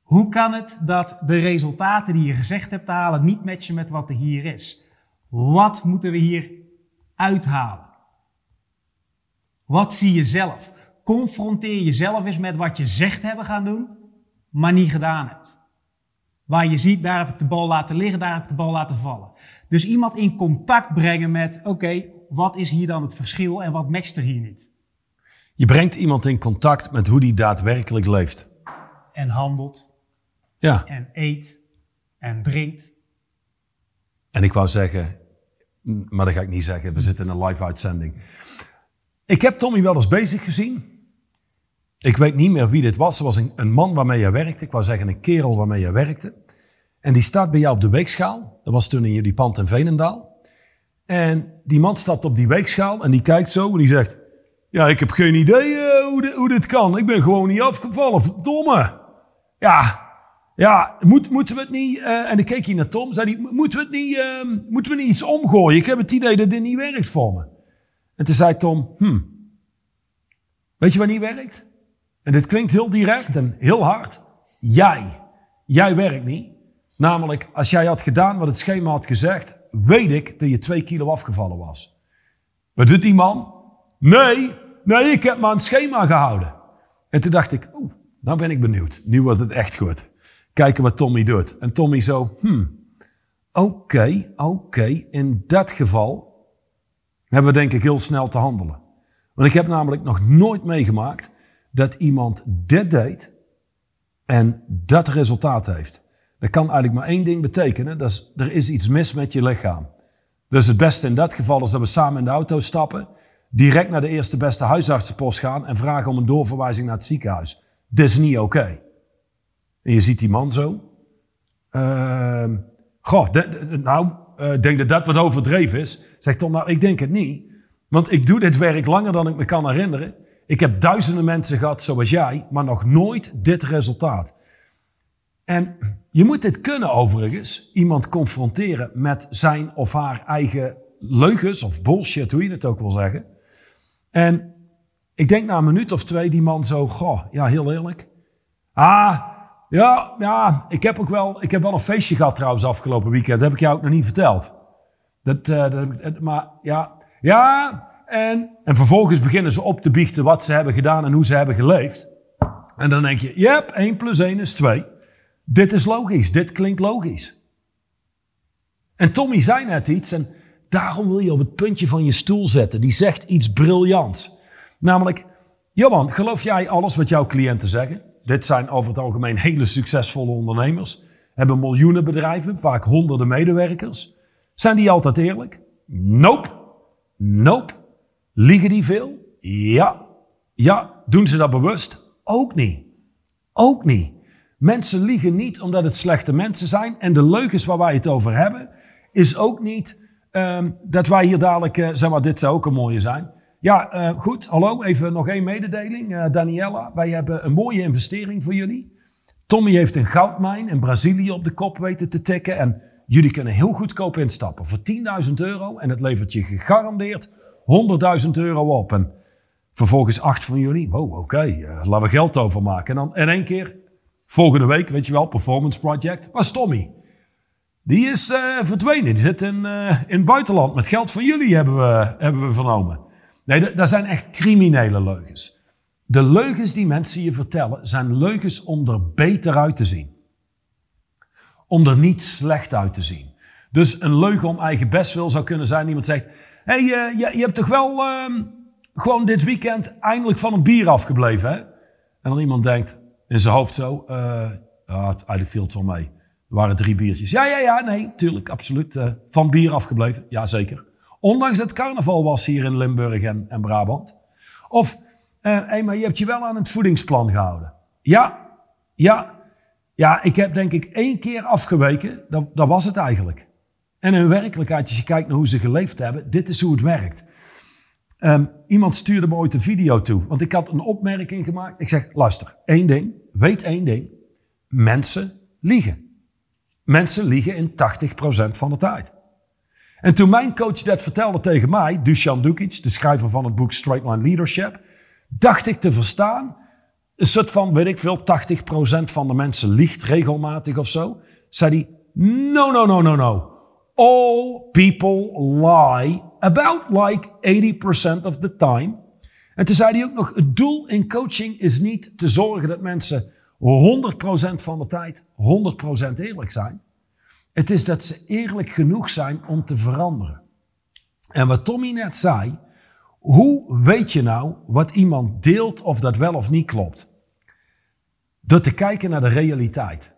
A: Hoe kan het dat de resultaten die je gezegd hebt te halen niet matchen met wat er hier is? Wat moeten we hier uithalen? Wat zie je zelf? Confronteer jezelf eens met wat je zegt hebben gaan doen, maar niet gedaan hebt. Waar je ziet, daar heb ik de bal laten liggen, daar heb ik de bal laten vallen. Dus iemand in contact brengen met, oké, wat is hier dan het verschil en wat matcht er hier niet?
B: Je brengt iemand in contact met hoe die daadwerkelijk leeft.
A: En handelt,
B: Ja,
A: en eet, en drinkt.
B: en ik wou zeggen, maar dat ga ik niet zeggen, we zitten in een live uitzending. Ik heb Tommy wel eens bezig gezien. Ik weet niet meer wie dit was. Er was een, een man waarmee jij werkte. Ik wou zeggen een kerel waarmee jij werkte. En die staat bij jou op de weegschaal. Dat was toen in jullie pand in Veenendaal. En die man stapt op die weegschaal en die kijkt zo en die zegt... Ja, ik heb geen idee eh, hoe, di- hoe dit kan. Ik ben gewoon niet afgevallen. Verdomme. Ja, ja moet, moeten we het niet... eh, en dan keek hij naar Tom. Zei hij, moeten we, het niet, eh, moeten we niet iets omgooien? Ik heb het idee dat dit niet werkt voor me. En toen zei Tom... Hm, weet je wat niet werkt? En dit klinkt heel direct en heel hard. Jij. Jij werkt niet. Namelijk, als jij had gedaan wat het schema had gezegd, weet ik dat je twee kilo afgevallen was. Wat doet die man? Nee, nee, ik heb me het schema gehouden. En toen dacht ik, oeh, nou ben ik benieuwd. Nu wordt het echt goed. Kijken wat Tommy doet. En Tommy zo, hmm, oké, oké, in dat geval hebben we denk ik heel snel te handelen. Want ik heb namelijk nog nooit meegemaakt dat iemand dit deed en dat resultaat heeft. Dat kan eigenlijk maar één ding betekenen. Dat er is iets mis met je lichaam. Dus het beste in dat geval is dat we samen in de auto stappen, direct naar de eerste beste huisartsenpost gaan en vragen om een doorverwijzing naar het ziekenhuis. Dit is niet oké. En je ziet die man zo. Ehm goh, nou, ik denk dat dat wat overdreven is. Zegt Tom, nou, ik denk het niet. Want ik doe dit werk langer dan ik me kan herinneren. Ik heb duizenden mensen gehad zoals jij, maar nog nooit dit resultaat. En je moet dit kunnen overigens, iemand confronteren met zijn of haar eigen leugens of bullshit, hoe je het ook wil zeggen. En ik denk na een minuut of twee die man zo, goh, ja heel eerlijk. Ah, ja, ja, ik heb ook wel, ik heb wel een feestje gehad trouwens afgelopen weekend. Dat heb ik jou ook nog niet verteld. Dat, eh, dat maar ja, ja, en, en vervolgens beginnen ze op te biechten wat ze hebben gedaan en hoe ze hebben geleefd. En dan denk je, yep, 1 plus 1 is 2. Dit is logisch, dit klinkt logisch. En Tommy zei net iets en daarom wil je op het puntje van je stoel zetten. Die zegt iets briljants. Namelijk, Johan, geloof jij alles wat jouw cliënten zeggen? Dit zijn over het algemeen hele succesvolle ondernemers. Hebben miljoenen bedrijven, vaak honderden medewerkers. Zijn die altijd eerlijk? Nope. Nope. Liegen die veel? Ja. Ja. Doen ze dat bewust? Ook niet. Ook niet. Mensen liegen niet omdat het slechte mensen zijn. En de leugens waar wij het over hebben, is ook niet ehm, dat wij hier dadelijk, eh, zeg maar, dit zou ook een mooie zijn. Ja, eh, goed. Hallo, even nog één mededeling. Uh, Daniela, wij hebben een mooie investering voor jullie. Tommy heeft een goudmijn in Brazilië op de kop weten te tikken. En jullie kunnen heel goedkoop instappen voor 10.000 euro. En het levert je gegarandeerd 100.000 euro op. En vervolgens acht van jullie. Wow, oké, okay, uh, laten we geld overmaken. En dan in één keer, volgende week, weet je wel, Performance Project. Was Tommy. Die is verdwenen. Die zit in, in het buitenland. Met geld van jullie hebben we, hebben we vernomen. Nee, dat zijn echt criminele leugens. De leugens die mensen je vertellen zijn leugens om er beter uit te zien. Om er niet slecht uit te zien. Dus een leugen om eigen bestwil zou kunnen zijn. Iemand zegt, hey, uh, je, je, hebt toch wel uh, gewoon dit weekend eindelijk van een bier afgebleven, hè? En dan iemand denkt in zijn hoofd zo, uh, ah, eigenlijk viel het wel mee. Er waren drie biertjes. Ja, ja, ja, nee, tuurlijk, absoluut. Uh, van bier afgebleven, ja zeker. Ondanks het carnaval was hier in Limburg en, en Brabant. Of, uh, hey, maar je hebt je wel aan het voedingsplan gehouden. Ja, ja, ja, ik heb denk ik één keer afgeweken. Dat, dat was het eigenlijk. En in werkelijkheid, als je kijkt naar hoe ze geleefd hebben, dit is hoe het werkt. Um, iemand stuurde me ooit een video toe, want ik had een opmerking gemaakt. Ik zeg, luister, één ding, weet één ding. Mensen liegen. Mensen liegen in 80% van de tijd. En toen mijn coach dat vertelde tegen mij, Dusan Dukic, de schrijver van het boek Straight Line Leadership, dacht ik te verstaan, een soort van, weet ik veel, 80% van de mensen liegt regelmatig of zo. Zei hij, no, no, no, no, no. All people lie about like 80% of the time. En toen zei hij ook nog, het doel in coaching is niet te zorgen dat mensen 100% van de tijd 100% eerlijk zijn. Het is dat ze eerlijk genoeg zijn om te veranderen. En wat Tommy net zei, hoe weet je nou wat iemand deelt of dat wel of niet klopt? Door te kijken naar de realiteit.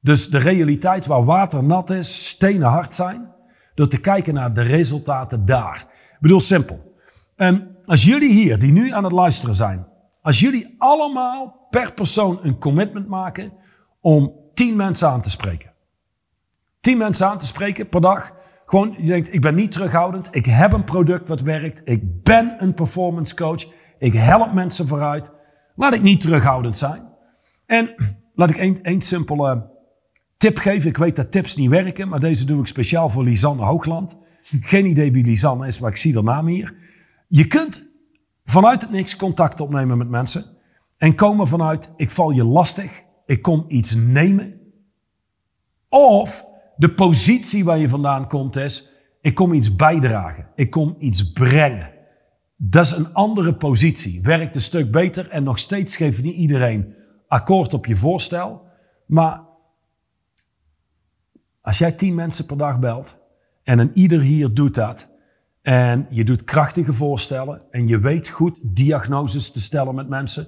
B: Dus de realiteit waar water nat is, stenen hard zijn. Door te kijken naar de resultaten daar. Ik bedoel simpel. En als jullie hier, die nu aan het luisteren zijn, als jullie allemaal per persoon een commitment maken om tien mensen aan te spreken. Tien mensen aan te spreken per dag. Gewoon, je denkt, ik ben niet terughoudend. Ik heb een product wat werkt. Ik ben een performance coach. Ik help mensen vooruit. Laat ik niet terughoudend zijn. En laat ik één, simpele tip geven. Ik weet dat tips niet werken, maar deze doe ik speciaal voor Lisanne Hoogland. Geen idee wie Lisanne is, maar ik zie haar naam hier. Je kunt vanuit het niks contact opnemen met mensen. En komen vanuit, ik val je lastig. Ik kom iets nemen. Of de positie waar je vandaan komt is, ik kom iets bijdragen. Ik kom iets brengen. Dat is een andere positie. Werkt een stuk beter en nog steeds geeft niet iedereen akkoord op je voorstel. Maar als jij tien mensen per dag belt en een ieder hier doet dat. En je doet krachtige voorstellen en je weet goed diagnoses te stellen met mensen.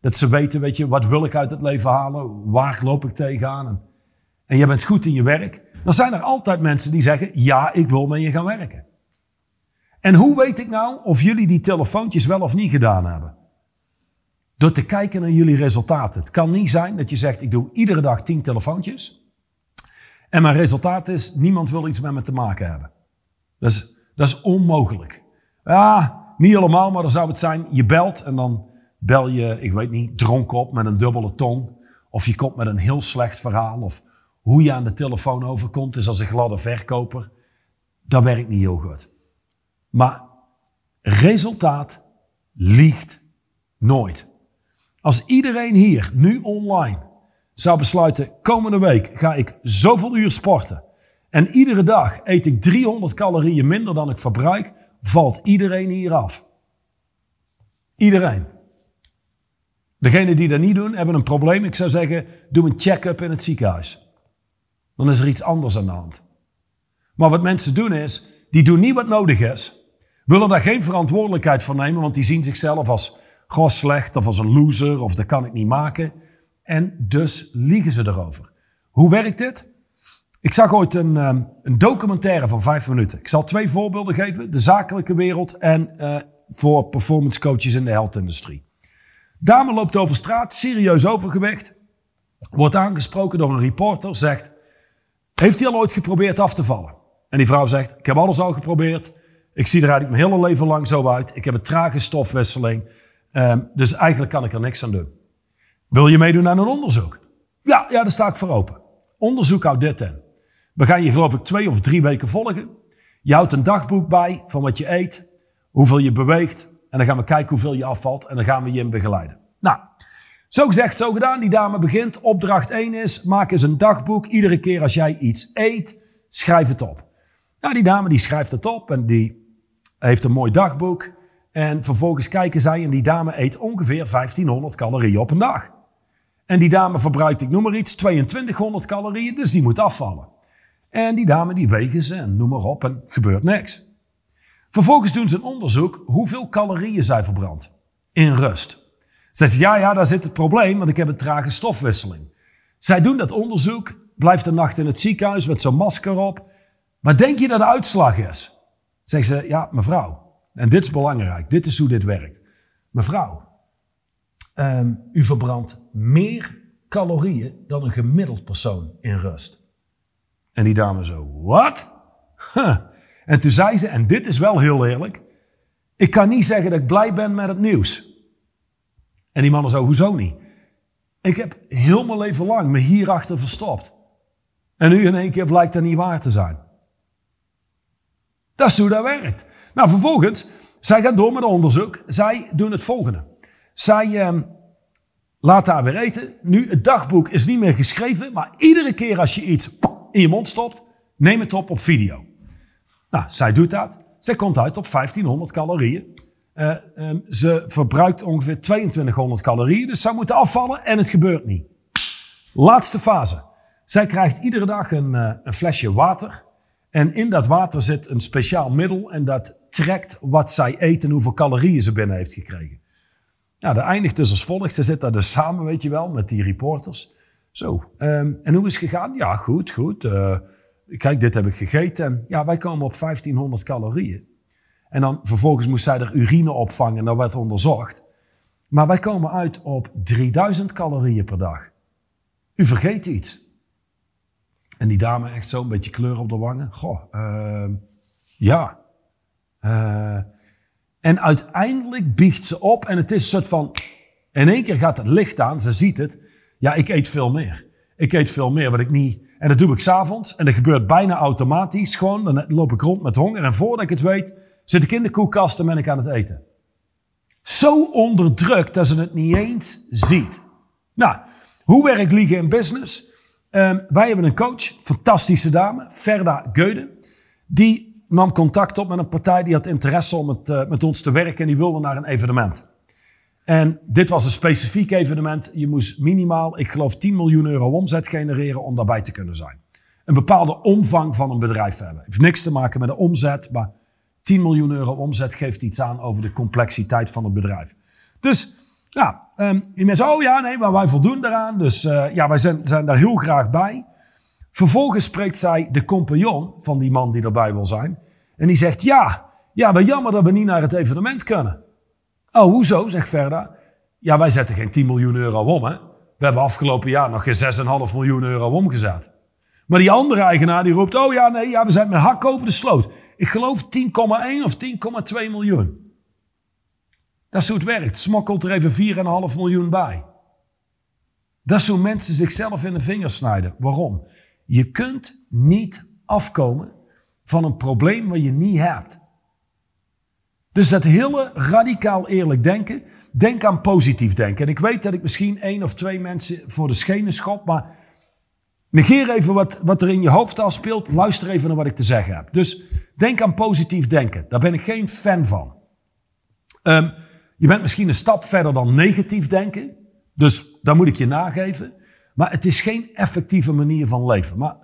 B: Dat ze weten, weet je, wat wil ik uit het leven halen? Waar loop ik tegenaan? En, je bent goed in je werk. Dan zijn er altijd mensen die zeggen, ja, ik wil met je gaan werken. En hoe weet ik nou of jullie die telefoontjes wel of niet gedaan hebben? Door te kijken naar jullie resultaten. Het kan niet zijn dat je zegt, ik doe iedere dag tien telefoontjes. En mijn resultaat is, niemand wil iets met me te maken hebben. Dat is, dat is onmogelijk. Ja, niet helemaal, maar dan zou het zijn, je belt en dan bel je, ik weet niet, dronken op met een dubbele tong. Of je komt met een heel slecht verhaal. Of hoe je aan de telefoon overkomt is als een gladde verkoper. Dat werkt niet heel goed. Maar resultaat liegt nooit. Als iedereen hier nu online zou besluiten, komende week ga ik zoveel uur sporten. En iedere dag eet ik 300 calorieën minder dan ik verbruik, valt iedereen hier af. Iedereen. Degenen die dat niet doen, hebben een probleem. Ik zou zeggen, doe een check-up in het ziekenhuis. Dan is er iets anders aan de hand. Maar wat mensen doen is, die doen niet wat nodig is. Willen daar geen verantwoordelijkheid voor nemen, want die zien zichzelf als goh, slecht of als een loser of dat kan ik niet maken. En dus liegen ze erover. Hoe werkt dit? Ik zag ooit een, ehm, een documentaire van vijf minuten. Ik zal twee voorbeelden geven. De zakelijke wereld en uh, voor performance coaches in de health-industrie. Dame loopt over straat, serieus overgewicht. Wordt aangesproken door een reporter, zegt... Heeft hij al ooit geprobeerd af te vallen? En die vrouw zegt, ik heb alles al geprobeerd. Ik zie er eigenlijk mijn hele leven lang zo uit. Ik heb een trage stofwisseling. Ehm, dus eigenlijk kan ik er niks aan doen. Wil je meedoen aan een onderzoek? Ja, ja, daar sta ik voor open. Onderzoek houdt dit in. We gaan je geloof ik twee of drie weken volgen. Je houdt een dagboek bij van wat je eet, hoeveel je beweegt. En dan gaan we kijken hoeveel je afvalt en dan gaan we je in begeleiden. Nou, zo gezegd, zo gedaan. Die dame begint. Opdracht 1 is, maak eens een dagboek. Iedere keer als jij iets eet, schrijf het op. Nou, die dame die schrijft het op en die heeft een mooi dagboek. En vervolgens kijken zij en die dame eet ongeveer 1500 calorieën op een dag. En die dame verbruikt, ik noem maar iets, 2200 calorieën, dus die moet afvallen. En die dame die wegen ze en noem maar op en gebeurt niks. Vervolgens doen ze een onderzoek hoeveel calorieën zij verbrandt. In rust. Zegt, ja, ja, daar zit het probleem, want ik heb een trage stofwisseling. Zij doen dat onderzoek, blijft een nacht in het ziekenhuis met zo'n masker op. Maar denk je dat de uitslag is? Zegt ze, ja, mevrouw. En dit is belangrijk, dit is hoe dit werkt. Mevrouw, um, u verbrandt meer calorieën dan een gemiddeld persoon in rust. En die dame zo, wat? En toen zei ze, en dit is wel heel eerlijk, ik kan niet zeggen dat ik blij ben met het nieuws. En die man zo, hoezo niet? Ik heb heel mijn leven lang me hierachter verstopt. En nu in één keer blijkt dat niet waar te zijn. Dat is hoe dat werkt. Nou, vervolgens, zij gaan door met onderzoek. Zij doen het volgende. Zij eh, laat haar weer eten. Nu, het dagboek is niet meer geschreven, maar iedere keer als je iets in je mond stopt, neem het op op video. Nou, zij doet dat. Zij komt uit op 1500 calorieën. Uh, um, ze verbruikt ongeveer 2200 calorieën, dus zij moet afvallen en het gebeurt niet. Laatste fase. Zij krijgt iedere dag een, uh, een flesje water. En in dat water zit een speciaal middel en dat trekt wat zij eet en hoeveel calorieën ze binnen heeft gekregen. Nou, dat eindigt dus als volgt. Ze zit daar dus samen, weet je wel, met die reporters. Zo, um, en hoe is het gegaan? Ja, goed, goed. Uh, kijk, dit heb ik gegeten. En ja, wij komen op 1500 calorieën. En dan vervolgens moest zij er urine opvangen en dat werd onderzocht. Maar wij komen uit op 3000 calorieën per dag. U vergeet iets. En die dame echt zo een beetje kleur op de wangen. Goh, uh, ja. Uh, en uiteindelijk biegt ze op en het is een soort van... In één keer gaat het licht aan, ze ziet het. Ja, ik eet veel meer. Ik eet veel meer wat ik niet... En dat doe ik s'avonds en dat gebeurt bijna automatisch. Gewoon, dan loop ik rond met honger en voordat ik het weet, zit ik in de koelkast en ben ik aan het eten. Zo onderdrukt dat ze het niet eens ziet. Nou, hoe werkt liegen in business? Um, wij hebben een coach, fantastische dame, Verda Geuden. Die nam contact op met een partij die had interesse om het, uh, met ons te werken en die wilde naar een evenement. En dit was een specifiek evenement. Je moest minimaal, ik geloof, 10 miljoen euro omzet genereren om daarbij te kunnen zijn. Een bepaalde omvang van een bedrijf hebben. Heeft niks te maken met de omzet, maar 10 miljoen euro omzet geeft iets aan over de complexiteit van het bedrijf. Dus ja, um, die mensen, oh ja, nee, maar wij voldoen daaraan. Dus uh, ja, wij zijn, zijn daar heel graag bij. Vervolgens spreekt zij de compagnon van die man die erbij wil zijn. En die zegt, ja, ja, wat jammer dat we niet naar het evenement kunnen. Oh, hoezo, zegt Verda. Ja, wij zetten geen 10 miljoen euro om, hè. We hebben afgelopen jaar nog geen 6,5 miljoen euro omgezet. Maar die andere eigenaar die roept, oh ja, nee, ja, we zijn met hak over de sloot. Ik geloof 10,1 of 10,2 miljoen. Dat is hoe het werkt. Smokkelt er even 4,5 miljoen bij. Dat is hoe mensen zichzelf in de vingers snijden. Waarom? Je kunt niet afkomen van een probleem wat je niet hebt. Dus dat hele radicaal eerlijk denken, denk aan positief denken. En ik weet dat ik misschien één of twee mensen voor de schenen schop, maar negeer even wat, wat er in je hoofd al speelt. Luister even naar wat ik te zeggen heb. Dus denk aan positief denken. Daar ben ik geen fan van. Um, je bent misschien een stap verder dan negatief denken. Dus daar moet ik je nageven. Maar het is geen effectieve manier van leven. Maar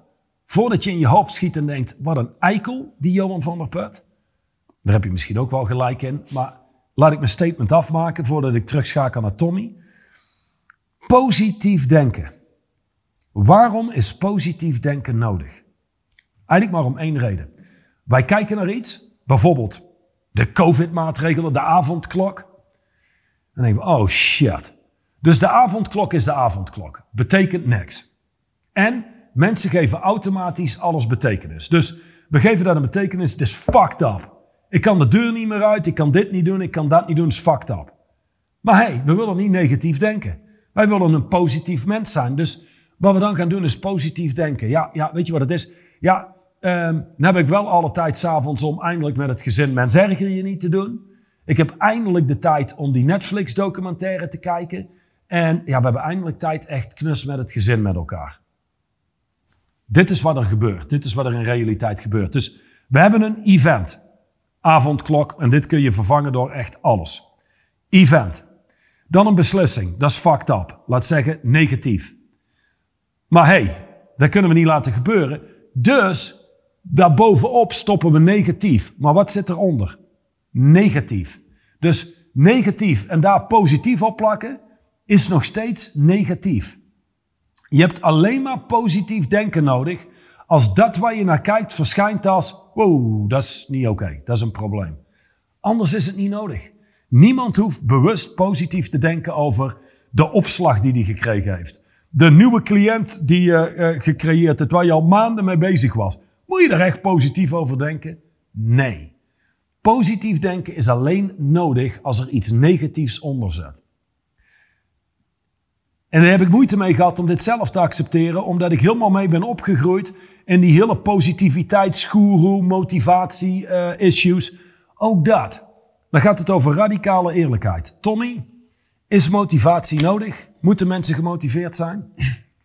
B: voordat je in je hoofd schiet en denkt, wat een eikel, die Johan van der Put. Daar heb je misschien ook wel gelijk in. Maar laat ik mijn statement afmaken voordat ik terugschakel naar Tommy. Positief denken. Waarom is positief denken nodig? Eigenlijk maar om één reden. Wij kijken naar iets, bijvoorbeeld de COVID-maatregelen, de avondklok. En denken we, oh shit. Dus de avondklok is de avondklok. Betekent niks. En mensen geven automatisch alles betekenis. Dus we geven dat een betekenis, het is fucked up. Ik kan de deur niet meer uit, ik kan dit niet doen, ik kan dat niet doen, is fucked up. Maar hey, we willen niet negatief denken. Wij willen een positief mens zijn. Dus wat we dan gaan doen is positief denken. Ja, ja weet je wat het is? Ja, um, dan heb ik wel alle tijd s'avonds om eindelijk met het gezin Mens erger je niet te doen. Ik heb eindelijk de tijd om die Netflix documentaire te kijken. En ja, we hebben eindelijk tijd echt knus met het gezin met elkaar. Dit is wat er gebeurt. Dit is wat er in realiteit gebeurt. Dus we hebben een event. Avondklok. En dit kun je vervangen door echt alles. Event. Dan een beslissing. Dat is fucked up. Laat zeggen negatief. Maar hey, dat kunnen we niet laten gebeuren. Dus daarbovenop stoppen we negatief. Maar wat zit eronder? Negatief. Dus negatief en daar positief op plakken is nog steeds negatief. Je hebt alleen maar positief denken nodig als dat waar je naar kijkt verschijnt als, wow, dat is niet oké, dat is een probleem. Anders is het niet nodig. Niemand hoeft bewust positief te denken over de opslag die hij gekregen heeft. De nieuwe cliënt die je uh, gecreëerd hebt, waar je al maanden mee bezig was. Moet je daar echt positief over denken? Nee. Positief denken is alleen nodig als er iets negatiefs onder zit. En daar heb ik moeite mee gehad om dit zelf te accepteren, omdat ik helemaal mee ben opgegroeid in die hele positiviteitsgoeroe, motivatie uh, issues. Ook dat. Dan gaat het over radicale eerlijkheid. Tommy, is motivatie nodig? Moeten mensen gemotiveerd zijn?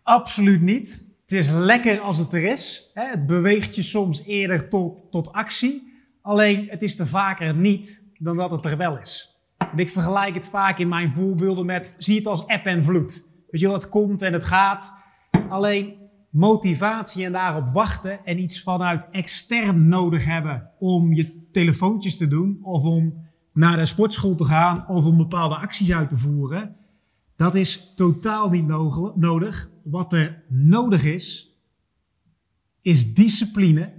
A: Absoluut niet. Het is lekker als het er is. Het beweegt je soms eerder tot, tot actie. Alleen het is er vaker niet dan dat het er wel is. Ik vergelijk het vaak in mijn voorbeelden met, zie het als app en vloed. Weet je het komt en het gaat. Alleen motivatie en daarop wachten en iets vanuit extern nodig hebben om je telefoontjes te doen of om naar de sportschool te gaan of om bepaalde acties uit te voeren, dat is totaal niet nodig. Wat er nodig is, is discipline,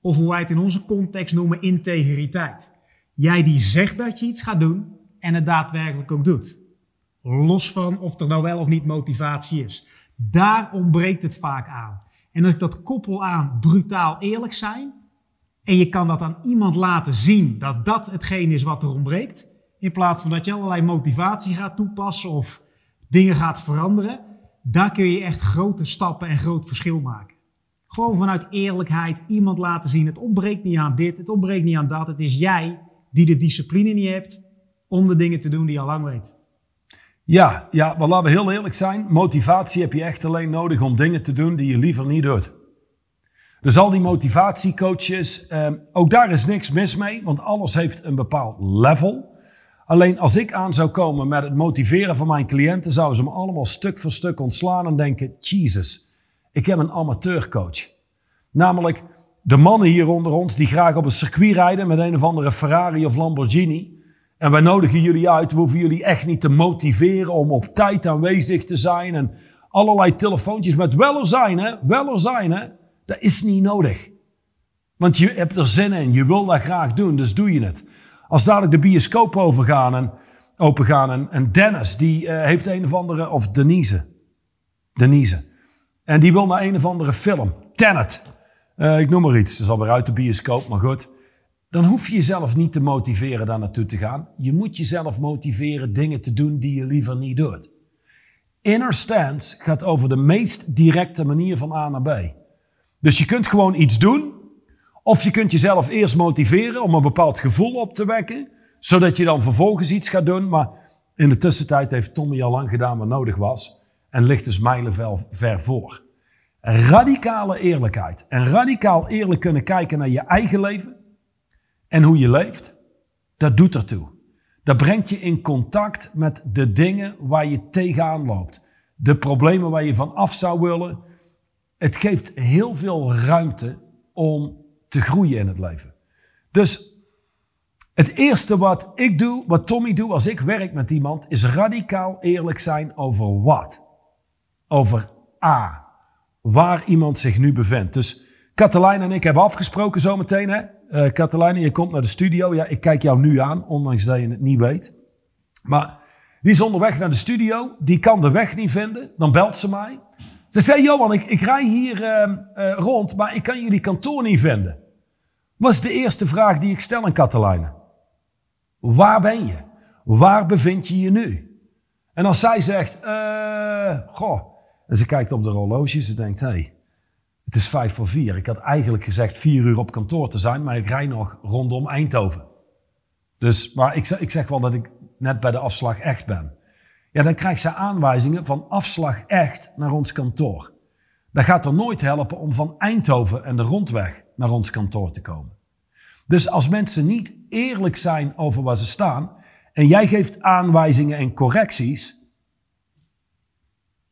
A: of hoe wij het in onze context noemen, integriteit. Jij die zegt dat je iets gaat doen en het daadwerkelijk ook doet. Los van of er nou wel of niet motivatie is. Daar ontbreekt het vaak aan. En als ik dat koppel aan brutaal eerlijk zijn, en je kan dat aan iemand laten zien dat dat hetgeen is wat er ontbreekt. In plaats van dat je allerlei motivatie gaat toepassen of dingen gaat veranderen. Daar kun je echt grote stappen en groot verschil maken. Gewoon vanuit eerlijkheid iemand laten zien. Het ontbreekt niet aan dit, het ontbreekt niet aan dat. Het is jij die de discipline niet hebt om de dingen te doen die je al lang weet.
B: Ja, ja, maar laten we heel eerlijk zijn. Motivatie heb je echt alleen nodig om dingen te doen die je liever niet doet. Dus al die motivatiecoaches, eh, ook daar is niks mis mee, want alles heeft een bepaald level. Alleen als ik aan zou komen met het motiveren van mijn cliënten, zouden ze me allemaal stuk voor stuk ontslaan en denken: Jesus, ik heb een amateurcoach. Namelijk de mannen hier onder ons die graag op een circuit rijden met een of andere Ferrari of Lamborghini. En wij nodigen jullie uit, we hoeven jullie echt niet te motiveren om op tijd aanwezig te zijn en allerlei telefoontjes met wel er zijn, hè? Wel er zijn, hè? Dat is niet nodig. Want je hebt er zin in, je wil dat graag doen, dus doe je het. Als dadelijk de bioscoop overgaan en, opengaan en, en Dennis, die uh, heeft een of andere, of Denise, Denise, en die wil naar een of andere film, Tenet, uh, ik noem maar iets, dat is alweer uit de bioscoop, maar goed. Dan hoef je jezelf niet te motiveren daar naartoe te gaan. Je moet jezelf motiveren dingen te doen die je liever niet doet. Inner stance gaat over de meest directe manier van A naar B. Dus je kunt gewoon iets doen. Of je kunt jezelf eerst motiveren om een bepaald gevoel op te wekken. Zodat je dan vervolgens iets gaat doen. Maar in de tussentijd heeft Tommy al lang gedaan wat nodig was. En ligt dus mijlenver ver voor. Radicale eerlijkheid. En radicaal eerlijk kunnen kijken naar je eigen leven. En hoe je leeft. Dat doet ertoe. Dat brengt je in contact met de dingen waar je tegenaan loopt. De problemen waar je van af zou willen het geeft heel veel ruimte om te groeien in het leven. Dus het eerste wat ik doe, wat Tommy doet als ik werk met iemand, is radicaal eerlijk zijn over wat? Over A. Waar iemand zich nu bevindt. Dus Katelijn en ik hebben afgesproken zometeen. Hè? Uh, je komt naar de studio. Ja, ik kijk jou nu aan, ondanks dat je het niet weet. Maar die is onderweg naar de studio. Die kan de weg niet vinden. Dan belt ze mij. Ze zei, Johan, ik, ik rij hier uh, uh, rond, maar ik kan jullie kantoor niet vinden. Was de eerste vraag die ik stel aan Katelijne. Waar ben je? Waar bevind je je nu? En als zij zegt, eh, goh. En ze kijkt op de horloge, ze denkt, hey, het is vijf voor vier. Ik had eigenlijk gezegd vier uur op kantoor te zijn, maar ik rij nog rondom Eindhoven. Dus, maar ik, ik zeg wel dat ik net bij de afslag echt ben. Ja, dan krijgt ze aanwijzingen van afslag echt naar ons kantoor. Dat gaat er nooit helpen om van Eindhoven en de rondweg naar ons kantoor te komen. Dus als mensen niet eerlijk zijn over waar ze staan en jij geeft aanwijzingen en correcties,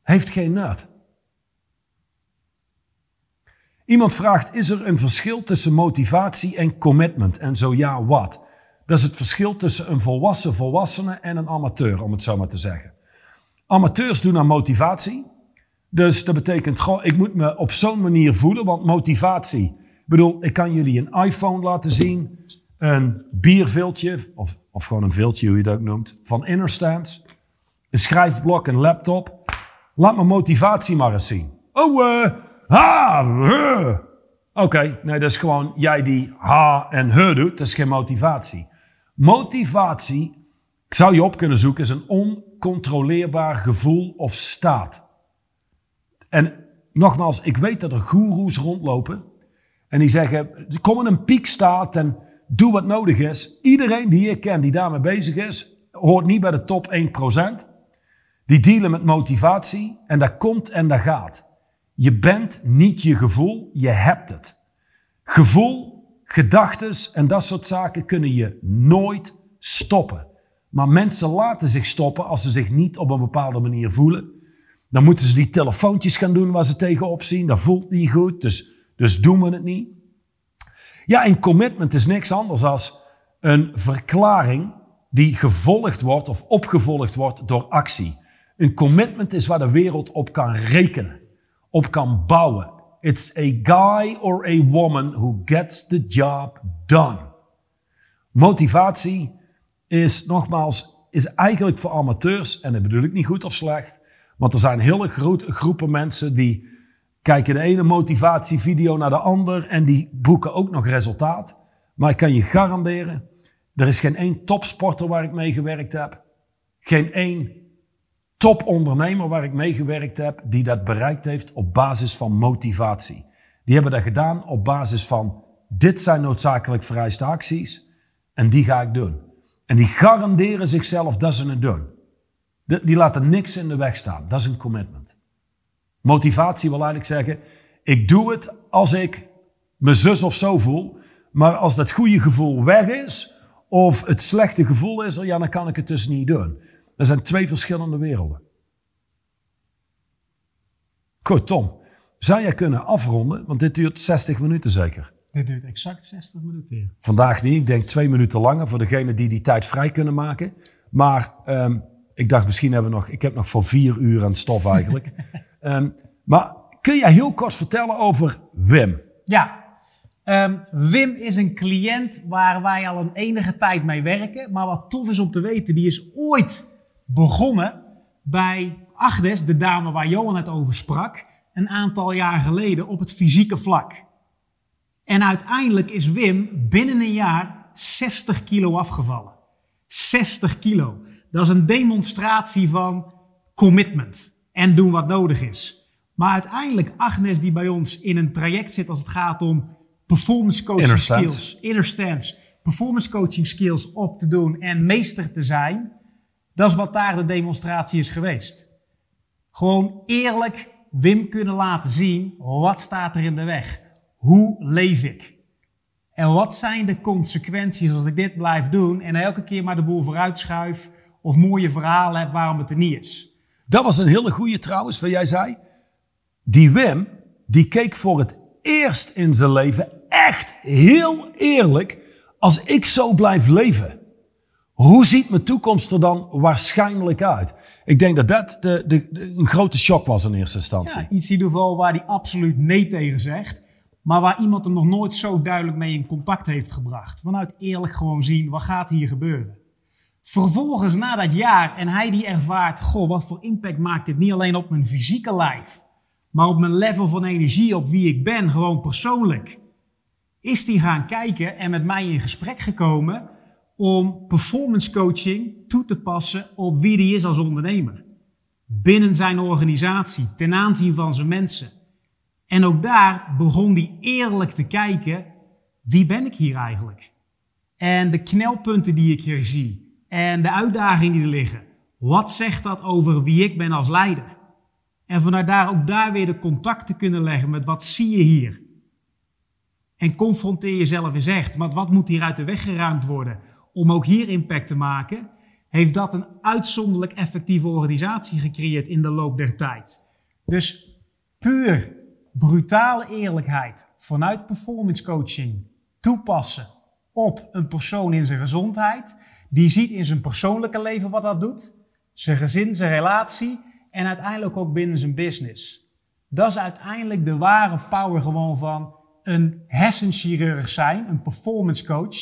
B: heeft geen nut. Iemand vraagt, is er een verschil tussen motivatie en commitment? En zo ja, wat? Dat is het verschil tussen een volwassen volwassene en een amateur, om het zo maar te zeggen. Amateurs doen aan motivatie. Dus dat betekent, goh, ik moet me op zo'n manier voelen, want motivatie. Ik bedoel, ik kan jullie een iPhone laten zien, een bierviltje, of, of gewoon een viltje, hoe je dat ook noemt, van Innerstands, een schrijfblok, een laptop. Laat mijn motivatie maar eens zien. Oh, eh, ha, huh. Oké, nee, dat is gewoon jij die ha en he doet, dat is geen motivatie. Motivatie, ik zou je op kunnen zoeken, is een oncontroleerbaar gevoel of staat. En nogmaals, ik weet dat er goeroes rondlopen en die zeggen, kom in een piekstaat en doe wat nodig is. Iedereen die ik ken die daarmee bezig is, hoort niet bij de top 1%. Die dealen met motivatie en dat komt en dat gaat. Je bent niet je gevoel, je hebt het. Gevoel, gedachtes en dat soort zaken kunnen je nooit stoppen. Maar mensen laten zich stoppen als ze zich niet op een bepaalde manier voelen. Dan moeten ze die telefoontjes gaan doen waar ze tegenop zien. Dat voelt niet goed, dus, dus doen we het niet. Ja, en commitment is niks anders dan een verklaring die gevolgd wordt of opgevolgd wordt door actie. Een commitment is waar de wereld op kan rekenen, op kan bouwen. It's a guy or a woman who gets the job done. Motivatie is nogmaals, is eigenlijk voor amateurs, en dat bedoel ik niet goed of slecht, want er zijn hele grote groepen mensen die kijken de ene motivatievideo naar de ander en die boeken ook nog resultaat. Maar ik kan je garanderen, er is geen één topsporter waar ik mee gewerkt heb. Geen één topondernemer waar ik mee gewerkt heb die dat bereikt heeft op basis van motivatie. Die hebben dat gedaan op basis van dit zijn noodzakelijk vereiste acties en die ga ik doen. En die garanderen zichzelf dat ze het doen. Die laten niks in de weg staan. Dat is een commitment. Motivatie wil eigenlijk zeggen, ik doe het als ik me zus of zo voel, maar als dat goede gevoel weg is, of het slechte gevoel is er, ja, dan kan ik het dus niet doen. Dat zijn twee verschillende werelden. Goed, Tom, zou jij kunnen afronden? Want dit duurt 60 minuten zeker.
A: Dit duurt exact 60 minuten.
B: Vandaag niet. Ik denk twee minuten langer voor degenen die die tijd vrij kunnen maken. Maar um, ik dacht misschien hebben we nog... Ik heb nog voor vier uur aan stof eigenlijk. um, maar kun jij heel kort vertellen over Wim?
A: Ja, Um, Wim is een cliënt waar wij al een enige tijd mee werken. Maar wat tof is om te weten, die is ooit begonnen bij Agnes, de dame waar Johan het over sprak, een aantal jaar geleden op het fysieke vlak. En uiteindelijk is Wim binnen een jaar 60 kilo afgevallen. 60 kilo. Dat is een demonstratie van commitment en doen wat nodig is. Maar uiteindelijk Agnes die bij ons in een traject zit als het gaat om performance coaching inner skills, inner stance, performance coaching skills op te doen en meester te zijn. Dat is wat daar de demonstratie is geweest. Gewoon eerlijk Wim kunnen laten zien, wat staat er in de weg? Hoe leef ik? En wat zijn de consequenties als ik dit blijf doen en elke keer maar de boel vooruit schuif of mooie verhalen heb waarom het er niet is?
B: Dat was een hele goede trouwens, wat jij zei. Die Wim, die keek voor het eerst in zijn leven echt heel eerlijk, als ik zo blijf leven, hoe ziet mijn toekomst er dan waarschijnlijk uit? Ik denk dat dat de, de, een grote shock was in eerste instantie.
A: Ja, iets in ieder geval waar hij absoluut nee tegen zegt. Maar waar iemand hem nog nooit zo duidelijk mee in contact heeft gebracht. Vanuit eerlijk gewoon zien, wat gaat hier gebeuren? Vervolgens na dat jaar en hij die ervaart, goh, wat voor impact maakt dit niet alleen op mijn fysieke lijf, maar op mijn level van energie, op wie ik ben, gewoon persoonlijk is die gaan kijken en met mij in gesprek gekomen om performance coaching toe te passen op wie die is als ondernemer. Binnen zijn organisatie, ten aanzien van zijn mensen. En ook daar begon hij eerlijk te kijken, wie ben ik hier eigenlijk? En de knelpunten die ik hier zie en de uitdagingen die er liggen. Wat zegt dat over wie ik ben als leider? En vanuit daar ook daar weer de contact te kunnen leggen met wat zie je hier? En confronteer jezelf eens echt. Maar wat moet hier uit de weg geruimd worden om ook hier impact te maken? Heeft dat een uitzonderlijk effectieve organisatie gecreëerd in de loop der tijd? Dus puur brutale eerlijkheid vanuit performance coaching toepassen op een persoon in zijn gezondheid. Die ziet in zijn persoonlijke leven wat dat doet. Zijn gezin, zijn relatie en uiteindelijk ook binnen zijn business. Dat is uiteindelijk de ware power gewoon van een hersenchirurg zijn, een performance coach,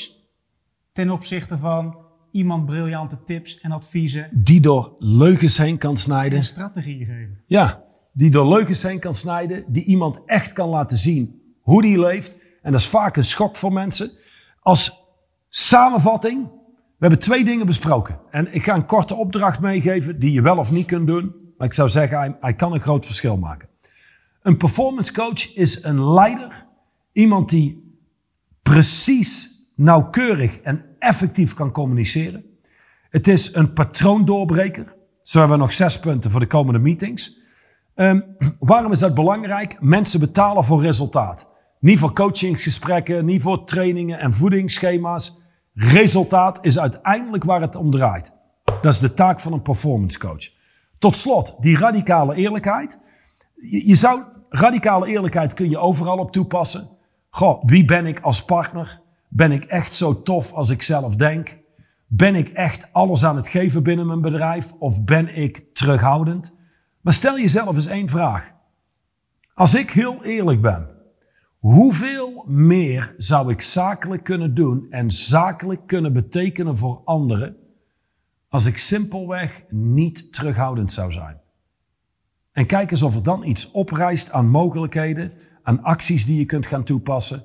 A: ten opzichte van iemand briljante tips en adviezen.
B: Die door leugens heen kan snijden.
A: En strategieën geven.
B: Ja, die door leugens heen kan snijden. Die iemand echt kan laten zien hoe die leeft. En dat is vaak een schok voor mensen. Als samenvatting, we hebben twee dingen besproken. En ik ga een korte opdracht meegeven die je wel of niet kunt doen. Maar ik zou zeggen, hij, hij kan een groot verschil maken. Een performance coach is een leider. Iemand die precies, nauwkeurig en effectief kan communiceren. Het is een patroondoorbreker. Zo hebben we nog zes punten voor de komende meetings. Um, waarom is dat belangrijk? Mensen betalen voor resultaat. Niet voor coachingsgesprekken, niet voor trainingen en voedingsschema's. Resultaat is uiteindelijk waar het om draait. Dat is de taak van een performance coach. Tot slot, die radicale eerlijkheid. Je, je zou, radicale eerlijkheid kun je overal op toepassen. Goh, wie ben ik als partner? Ben ik echt zo tof als ik zelf denk? Ben ik echt alles aan het geven binnen mijn bedrijf? Of ben ik terughoudend? Maar stel jezelf eens één vraag. Als ik heel eerlijk ben, hoeveel meer zou ik zakelijk kunnen doen en zakelijk kunnen betekenen voor anderen als ik simpelweg niet terughoudend zou zijn? En kijk eens of er dan iets oprijst aan mogelijkheden, aan acties die je kunt gaan toepassen.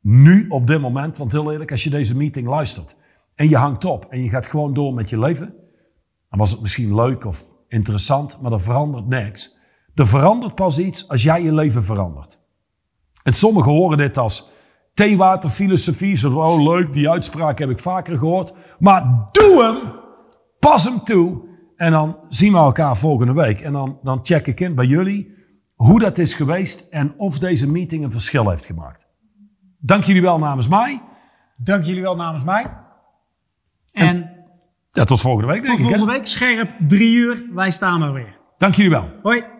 B: Nu, op dit moment, want heel eerlijk, als je deze meeting luistert en je hangt op en je gaat gewoon door met je leven, dan was het misschien leuk of interessant, maar er verandert niks. Er verandert pas iets als jij je leven verandert. En sommigen horen dit als theewaterfilosofie. Zo, oh leuk, die uitspraak heb ik vaker gehoord. Maar doe hem, pas hem toe. En dan zien we elkaar volgende week. En dan, dan check ik in bij jullie hoe dat is geweest en of deze meeting een verschil heeft gemaakt. Dank jullie wel namens mij.
A: Dank jullie wel namens mij. En,
B: ja, tot volgende week.
A: Tot volgende week, scherp drie uur. Wij staan er weer.
B: Dank jullie wel.
A: Hoi.